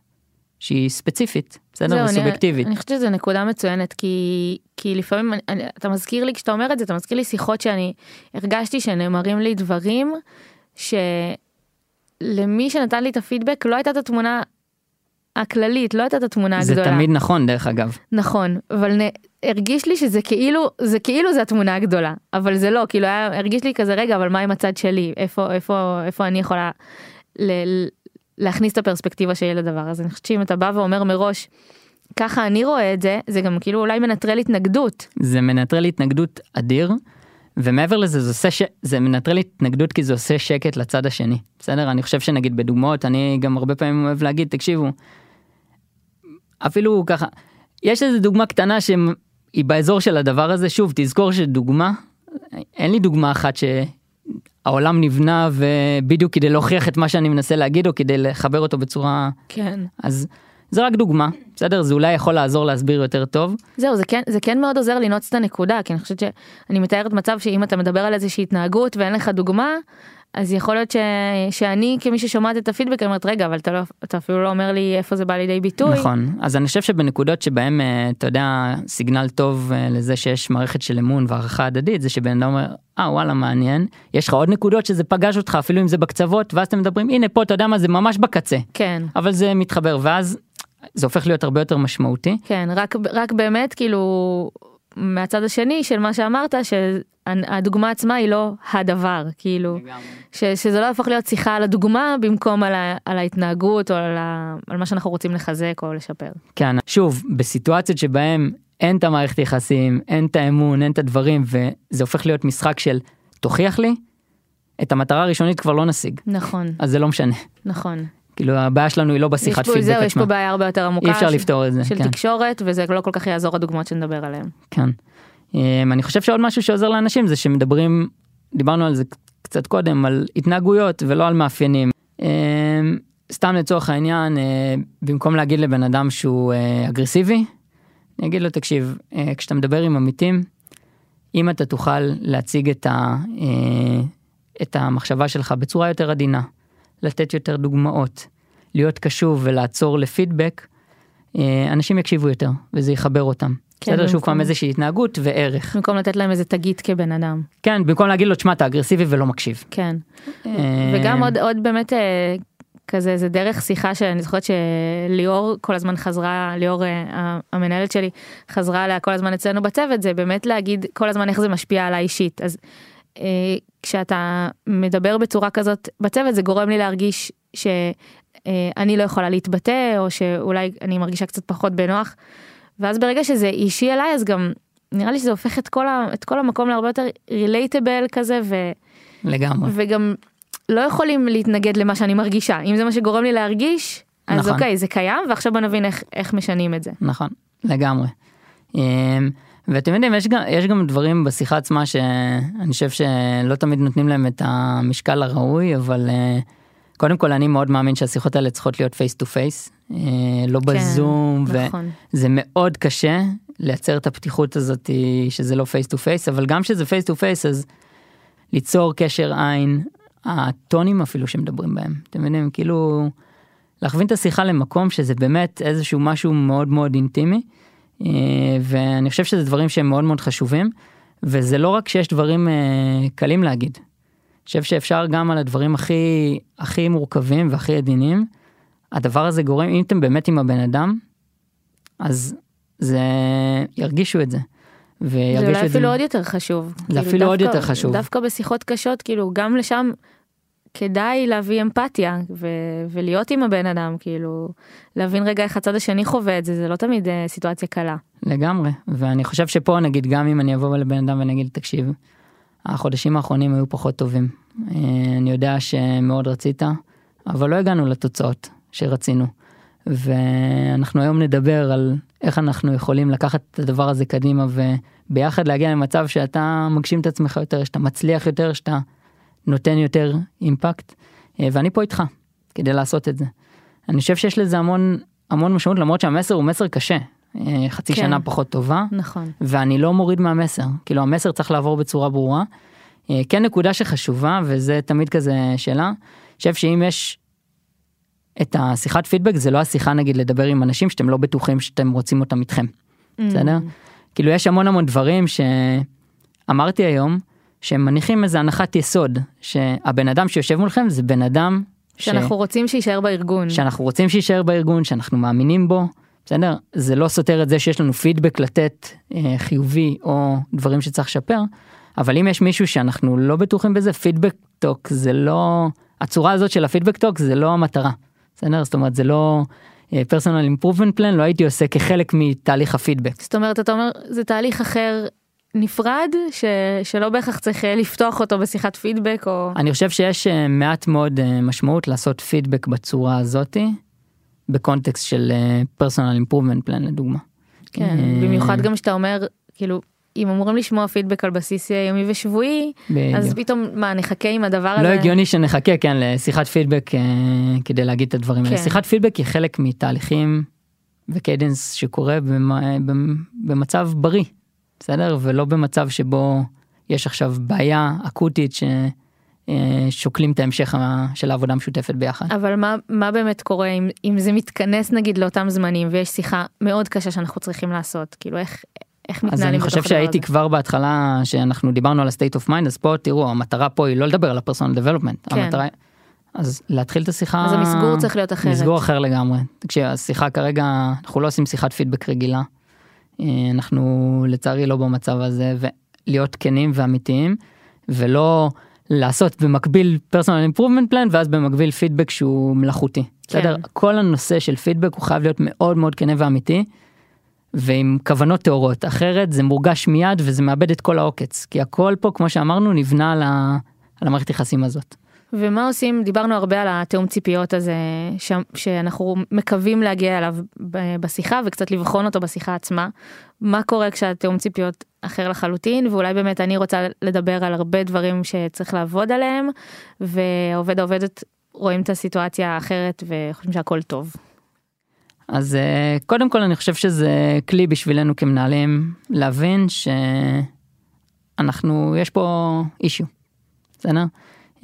Speaker 2: שהיא ספציפית בסדר וסובייקטיבית.
Speaker 1: אני, אני חושבת שזו נקודה מצוינת כי כי לפעמים אני, אתה מזכיר לי כשאתה אומר את זה אתה מזכיר לי שיחות שאני הרגשתי שנאמרים לי דברים שלמי שנתן לי את הפידבק לא הייתה את התמונה הכללית לא הייתה את התמונה
Speaker 2: זה
Speaker 1: הגדולה.
Speaker 2: תמיד נכון דרך אגב.
Speaker 1: נכון אבל נ... הרגיש לי שזה כאילו זה כאילו זה התמונה הגדולה אבל זה לא כאילו היה הרגיש לי כזה רגע אבל מה עם הצד שלי איפה איפה איפה אני יכולה ל... להכניס את הפרספקטיבה שלי לדבר הזה אני חושבת שאם אתה בא ואומר מראש ככה אני רואה את זה זה גם כאילו אולי מנטרל התנגדות
Speaker 2: זה מנטרל התנגדות אדיר ומעבר לזה זה עושה ש... זה מנטרל התנגדות כי זה עושה שקט לצד השני. בסדר? אני חושב שנגיד בדוגמאות אני גם הרבה פעמים אוהב להגיד תקשיבו. אפילו ככה יש איזה דוגמה קטנה שהיא באזור של הדבר הזה. שוב תזכור שדוגמה אין לי דוגמה אחת שהעולם נבנה ובדיוק כדי להוכיח את מה שאני מנסה להגיד או כדי לחבר אותו בצורה
Speaker 1: כן.
Speaker 2: אז זה רק דוגמה בסדר? זה אולי יכול לעזור להסביר יותר טוב.
Speaker 1: זהו זה כן זה כן מאוד עוזר לנעוץ את הנקודה כי אני חושבת שאני מתארת מצב שאם אתה מדבר על איזושהי התנהגות ואין לך דוגמה אז יכול להיות ש... שאני כמי ששומעת את הפידבק אומרת רגע אבל אתה לא אתה אפילו לא אומר לי איפה זה בא לידי ביטוי.
Speaker 2: נכון. אז אני חושב שבנקודות שבהם אה, אתה יודע סיגנל טוב אה, לזה שיש מערכת של אמון והערכה הדדית זה שבן אדם אומר אה וואלה מעניין. יש לך עוד נקודות שזה פגש אותך אפילו אם זה בקצוות ואז אתם מדברים הנה פה אתה יודע מה זה ממש בקצה.
Speaker 1: כן.
Speaker 2: אבל זה מתחבר ואז זה הופך להיות הרבה יותר משמעותי.
Speaker 1: כן רק רק באמת כאילו מהצד השני של מה שאמרת שהדוגמה עצמה היא לא הדבר כאילו ש, שזה לא יהפוך להיות שיחה על הדוגמה במקום על, ה, על ההתנהגות או על, ה, על מה שאנחנו רוצים לחזק או לשפר.
Speaker 2: כן שוב בסיטואציות שבהם אין את המערכת יחסים אין את האמון אין את הדברים וזה הופך להיות משחק של תוכיח לי? את המטרה הראשונית כבר לא נשיג.
Speaker 1: נכון.
Speaker 2: אז זה לא משנה.
Speaker 1: נכון.
Speaker 2: כאילו הבעיה שלנו היא לא בשיחת פידבק
Speaker 1: זהו, יש
Speaker 2: עצמה.
Speaker 1: פה בעיה הרבה יותר עמוקה
Speaker 2: אי אפשר
Speaker 1: של,
Speaker 2: לפתור את זה.
Speaker 1: של
Speaker 2: כן.
Speaker 1: תקשורת וזה לא כל כך יעזור הדוגמאות שנדבר עליהן.
Speaker 2: כן. אמ, אני חושב שעוד משהו שעוזר לאנשים זה שמדברים, דיברנו על זה קצת קודם, על התנהגויות ולא על מאפיינים. אמ, סתם לצורך העניין, אה, במקום להגיד לבן אדם שהוא אה, אגרסיבי, אני אגיד לו תקשיב, אה, כשאתה מדבר עם עמיתים, אם אתה תוכל להציג את, ה, אה, את המחשבה שלך בצורה יותר עדינה, לתת יותר דוגמאות, להיות קשוב ולעצור לפידבק, אה, אנשים יקשיבו יותר וזה יחבר אותם.
Speaker 1: כן,
Speaker 2: בסדר? שוב פעם איזושהי התנהגות וערך.
Speaker 1: במקום לתת להם איזה תגית כבן אדם.
Speaker 2: כן, במקום להגיד לו, תשמע, אתה אגרסיבי ולא מקשיב.
Speaker 1: כן.
Speaker 2: אה,
Speaker 1: וגם עוד עוד באמת אה, כזה זה דרך שיחה שאני זוכרת שליאור כל הזמן חזרה ליאור המנהלת שלי חזרה עליה כל הזמן אצלנו בצוות זה באמת להגיד כל הזמן איך זה משפיע עליי אישית אז כשאתה מדבר בצורה כזאת בצוות זה גורם לי להרגיש שאני לא יכולה להתבטא או שאולי אני מרגישה קצת פחות בנוח. ואז ברגע שזה אישי אליי אז גם נראה לי שזה הופך את כל, ה, את כל המקום להרבה יותר רילייטבל כזה ו,
Speaker 2: לגמרי.
Speaker 1: וגם לא יכולים להתנגד למה שאני מרגישה אם זה מה שגורם לי להרגיש אז
Speaker 2: נכון.
Speaker 1: אוקיי זה קיים ועכשיו בוא נבין איך, איך משנים את זה.
Speaker 2: נכון, לגמרי. ואתם יודעים, יש גם, יש גם דברים בשיחה עצמה שאני חושב שלא תמיד נותנים להם את המשקל הראוי, אבל אה, קודם כל אני מאוד מאמין שהשיחות האלה צריכות להיות face to face, לא בזום,
Speaker 1: כן, נכון.
Speaker 2: וזה מאוד קשה לייצר את הפתיחות הזאת שזה לא face to face, אבל גם שזה face to face אז ליצור קשר עין, הטונים אפילו שמדברים בהם, אתם יודעים, כאילו להכווין את השיחה למקום שזה באמת איזשהו משהו מאוד מאוד אינטימי. אה, ואני חושב שזה דברים שהם מאוד מאוד חשובים וזה לא רק שיש דברים אה, קלים להגיד. אני חושב שאפשר גם על הדברים הכי הכי מורכבים והכי עדינים. הדבר הזה גורם אם אתם באמת עם הבן אדם אז זה ירגישו את זה.
Speaker 1: זה
Speaker 2: וירגישו
Speaker 1: אולי
Speaker 2: את זה.
Speaker 1: אפילו עוד יותר חשוב. כאילו,
Speaker 2: אפילו עוד
Speaker 1: דווקא-
Speaker 2: יותר חשוב.
Speaker 1: דווקא בשיחות קשות כאילו גם לשם כדאי להביא אמפתיה ו- ולהיות עם הבן אדם כאילו להבין רגע איך הצד השני חווה את זה זה לא תמיד אה, סיטואציה קלה.
Speaker 2: לגמרי ואני חושב שפה נגיד גם אם אני אבוא לבן אדם ונגיד תקשיב. החודשים האחרונים היו פחות טובים. אה, אני יודע שמאוד רצית אבל לא הגענו לתוצאות שרצינו. ואנחנו היום נדבר על איך אנחנו יכולים לקחת את הדבר הזה קדימה וביחד להגיע למצב שאתה מגשים את עצמך יותר שאתה מצליח יותר שאתה נותן יותר אימפקט אה, ואני פה איתך כדי לעשות את זה. אני חושב שיש לזה המון המון משמעות למרות שהמסר הוא מסר קשה אה, חצי
Speaker 1: כן.
Speaker 2: שנה פחות טובה
Speaker 1: נכון.
Speaker 2: ואני לא מוריד מהמסר כאילו המסר צריך לעבור בצורה ברורה. אה, כן נקודה שחשובה וזה תמיד כזה שאלה. אני חושב שאם יש את השיחת פידבק זה לא השיחה נגיד לדבר עם אנשים שאתם לא בטוחים שאתם רוצים אותם איתכם. בסדר? כאילו יש המון המון דברים שאמרתי היום שהם מניחים איזה הנחת יסוד שהבן אדם שיושב מולכם זה בן אדם ש...
Speaker 1: שאנחנו רוצים שיישאר בארגון.
Speaker 2: שאנחנו רוצים שיישאר בארגון שאנחנו מאמינים בו בסדר זה לא סותר את זה שיש לנו פידבק לתת אה, חיובי או דברים שצריך לשפר אבל אם יש מישהו שאנחנו לא בטוחים בזה feedback talk זה לא הצורה הזאת של ה feedback talk זה לא המטרה. בסדר זאת אומרת זה לא personal improvement plan לא הייתי עושה כחלק מתהליך הפידבק.
Speaker 1: זאת אומרת אתה אומר זה תהליך אחר נפרד ש... שלא בהכרח צריך אה, לפתוח אותו בשיחת פידבק או
Speaker 2: אני חושב שיש אה, מעט מאוד אה, משמעות לעשות פידבק בצורה הזאתי בקונטקסט של personal improvement plan לדוגמה.
Speaker 1: כן, במיוחד גם שאתה אומר כאילו אם אמורים לשמוע פידבק על בסיס יומי ושבועי אז
Speaker 2: בדיוק.
Speaker 1: פתאום מה נחכה עם הדבר הזה.
Speaker 2: לא הגיוני שנחכה כן לשיחת פידבק כדי להגיד את הדברים האלה.
Speaker 1: כן.
Speaker 2: שיחת פידבק היא חלק מתהליכים וקדנס שקורה במ- במ- במצב בריא, בסדר? ולא במצב שבו יש עכשיו בעיה אקוטית ששוקלים את ההמשך של העבודה המשותפת ביחד.
Speaker 1: אבל מה מה באמת קורה אם אם זה מתכנס נגיד לאותם זמנים ויש שיחה מאוד קשה שאנחנו צריכים לעשות כאילו איך איך
Speaker 2: אז
Speaker 1: מתנהלים
Speaker 2: אני
Speaker 1: בתוך
Speaker 2: חושב שהייתי? כבר בהתחלה שאנחנו דיברנו על ה-state of mind אז פה תראו המטרה פה היא לא לדבר על הפרסונל דבלופמנט.
Speaker 1: כן.
Speaker 2: המטרה אז להתחיל את השיחה
Speaker 1: אז המסגור צריך להיות אחרת.
Speaker 2: מסגור אחר לגמרי. תקשיב השיחה כרגע אנחנו לא עושים שיחת פידבק רגילה. אה, אנחנו לצערי לא במצב הזה ולהיות כנים ואמיתיים ולא לעשות במקביל פרסונל אימפרובמנט פלן ואז במקביל פידבק שהוא מלאכותי.
Speaker 1: כן.
Speaker 2: בסדר? כל הנושא של פידבק הוא חייב להיות מאוד מאוד כנה ואמיתי. ועם כוונות טהורות אחרת זה מורגש מיד וזה מאבד את כל העוקץ כי הכל פה כמו שאמרנו נבנה על, ה... על המערכת יחסים הזאת.
Speaker 1: ומה עושים דיברנו הרבה על התיאום ציפיות הזה ש... שאנחנו מקווים להגיע אליו בשיחה וקצת לבחון אותו בשיחה עצמה. מה קורה כשהתיאום ציפיות אחר לחלוטין ואולי באמת אני רוצה לדבר על הרבה דברים שצריך לעבוד עליהם והעובד העובדת רואים את הסיטואציה האחרת וחושבים שהכל טוב.
Speaker 2: אז אה, קודם כל אני חושב שזה כלי בשבילנו כמנהלים להבין שאנחנו יש פה issue. בסדר?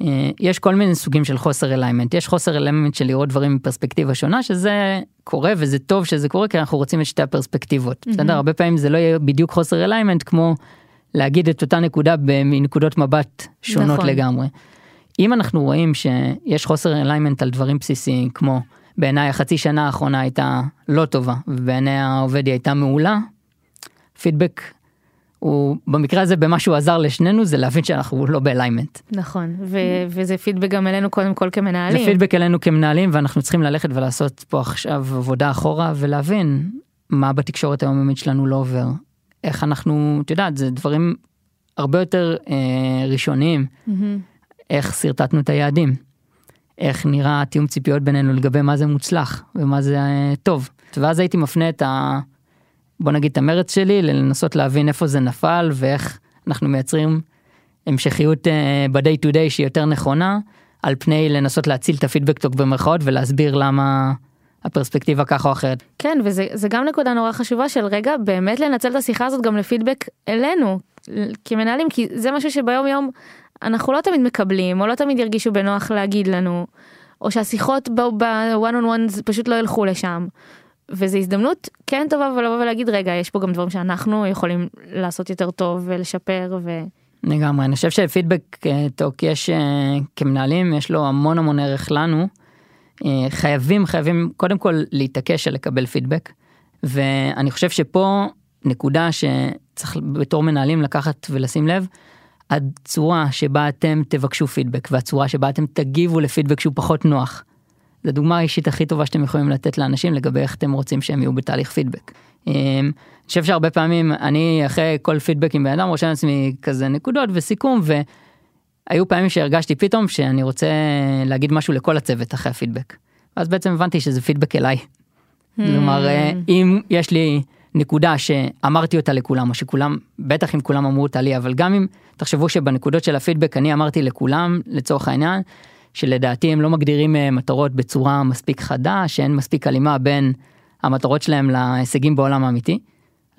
Speaker 2: אה, יש כל מיני סוגים של חוסר alignment, יש חוסר alignment של לראות דברים מפרספקטיבה שונה, שזה קורה וזה טוב שזה קורה כי אנחנו רוצים את שתי הפרספקטיבות. Mm-hmm. בסדר? הרבה פעמים זה לא יהיה בדיוק חוסר alignment כמו להגיד את אותה נקודה מנקודות מבט שונות נכון. לגמרי. אם אנחנו רואים שיש חוסר alignment על דברים בסיסיים כמו בעיניי החצי שנה האחרונה הייתה לא טובה ובעיני העובד היא הייתה מעולה, פידבק הוא במקרה הזה במה שהוא עזר לשנינו זה להבין שאנחנו לא באליימנט.
Speaker 1: נכון ו- וזה פידבק גם אלינו קודם כל כמנהלים.
Speaker 2: זה פידבק אלינו כמנהלים ואנחנו צריכים ללכת ולעשות פה עכשיו עבודה אחורה ולהבין מה בתקשורת היומיומית שלנו לא עובר. איך אנחנו את יודעת זה דברים הרבה יותר אה, ראשוניים. Mm-hmm. איך שרטטנו את היעדים. איך נראה תיאום ציפיות בינינו לגבי מה זה מוצלח ומה זה אה, טוב. ואז הייתי מפנה את ה... בוא נגיד את המרץ שלי לנסות להבין איפה זה נפל ואיך אנחנו מייצרים המשכיות uh, ב-day to day שהיא יותר נכונה על פני לנסות להציל את הפידבק טוק במרכאות ולהסביר למה הפרספקטיבה ככה או אחרת.
Speaker 1: כן וזה גם נקודה נורא חשובה של רגע באמת לנצל את השיחה הזאת גם לפידבק אלינו כמנהלים כי זה משהו שביום יום אנחנו לא תמיד מקבלים או לא תמיד ירגישו בנוח להגיד לנו או שהשיחות ב-one on one פשוט לא ילכו לשם. וזו הזדמנות כן טובה ולבוא ולהגיד רגע יש פה גם דברים שאנחנו יכולים לעשות יותר טוב ולשפר ו...
Speaker 2: לגמרי אני חושב שפידבק אה, טוק יש אה, כמנהלים יש לו המון המון ערך לנו. אה, חייבים חייבים קודם כל להתעקש על לקבל פידבק ואני חושב שפה נקודה שצריך בתור מנהלים לקחת ולשים לב. הצורה שבה אתם תבקשו פידבק והצורה שבה אתם תגיבו לפידבק שהוא פחות נוח. זו דוגמה האישית הכי טובה שאתם יכולים לתת לאנשים לגבי איך אתם רוצים שהם יהיו בתהליך פידבק. אמ, אני חושב שהרבה פעמים אני אחרי כל פידבק עם בן אדם רושם לעצמי כזה נקודות וסיכום והיו פעמים שהרגשתי פתאום שאני רוצה להגיד משהו לכל הצוות אחרי הפידבק. אז בעצם הבנתי שזה פידבק אליי. כלומר אה, hmm. אם יש לי נקודה שאמרתי אותה לכולם או שכולם בטח אם כולם אמרו אותה לי אבל גם אם תחשבו שבנקודות של הפידבק אני אמרתי לכולם לצורך העניין שלדעתי הם לא מגדירים אה, מטרות בצורה מספיק חדה, שאין מספיק הלימה בין המטרות שלהם להישגים בעולם האמיתי.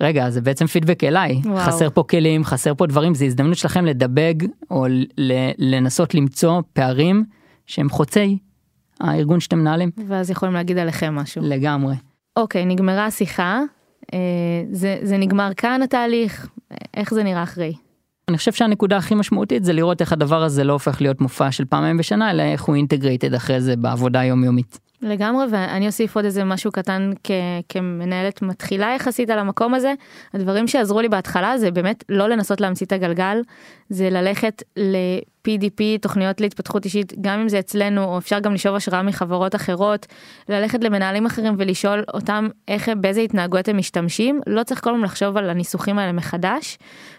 Speaker 2: רגע, זה בעצם פידבק אליי, וואו. חסר פה כלים, חסר פה דברים, זה הזדמנות שלכם לדבג או לנסות למצוא פערים שהם חוצי הארגון שאתם מנהלים.
Speaker 1: ואז יכולים להגיד עליכם משהו.
Speaker 2: לגמרי.
Speaker 1: אוקיי, נגמרה השיחה, אה, זה, זה נגמר כאן התהליך, איך זה נראה אחרי?
Speaker 2: אני חושב שהנקודה הכי משמעותית זה לראות איך הדבר הזה לא הופך להיות מופע של פעמיים בשנה אלא איך הוא אינטגרייטד אחרי זה בעבודה יומיומית.
Speaker 1: לגמרי ואני אוסיף עוד איזה משהו קטן כ- כמנהלת מתחילה יחסית על המקום הזה. הדברים שעזרו לי בהתחלה זה באמת לא לנסות להמציא את הגלגל זה ללכת ל-PDP תוכניות להתפתחות אישית גם אם זה אצלנו או אפשר גם לשאוב השראה מחברות אחרות ללכת למנהלים אחרים ולשאול אותם איך באיזה התנהגויות הם משתמשים. לא צריך כל הזמן לחשוב על הניסוחים האלה מחדש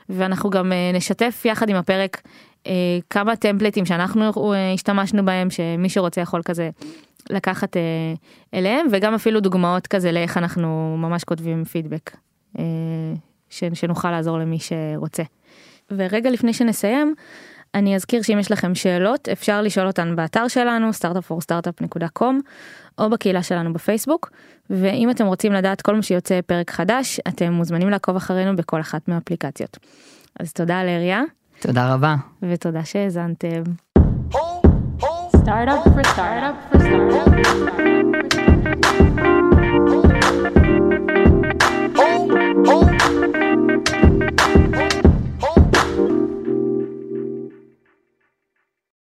Speaker 1: ואנחנו גם אה, נשתף יחד עם הפרק אה, כמה טמפלטים שאנחנו אה, השתמשנו בהם שמי שרוצה יכול כזה לקחת אה, אליהם וגם אפילו דוגמאות כזה לאיך אנחנו ממש כותבים פידבק אה, ש, שנוכל לעזור למי שרוצה. ורגע לפני שנסיים אני אזכיר שאם יש לכם שאלות אפשר לשאול אותן באתר שלנו startupforstartup.com או בקהילה שלנו בפייסבוק ואם אתם רוצים לדעת כל מה שיוצא פרק חדש אתם מוזמנים לעקוב אחרינו בכל אחת מהאפליקציות. אז תודה לאריה.
Speaker 2: תודה רבה.
Speaker 1: ותודה שהאזנתם.
Speaker 3: startup for startup for startup Oh, oh.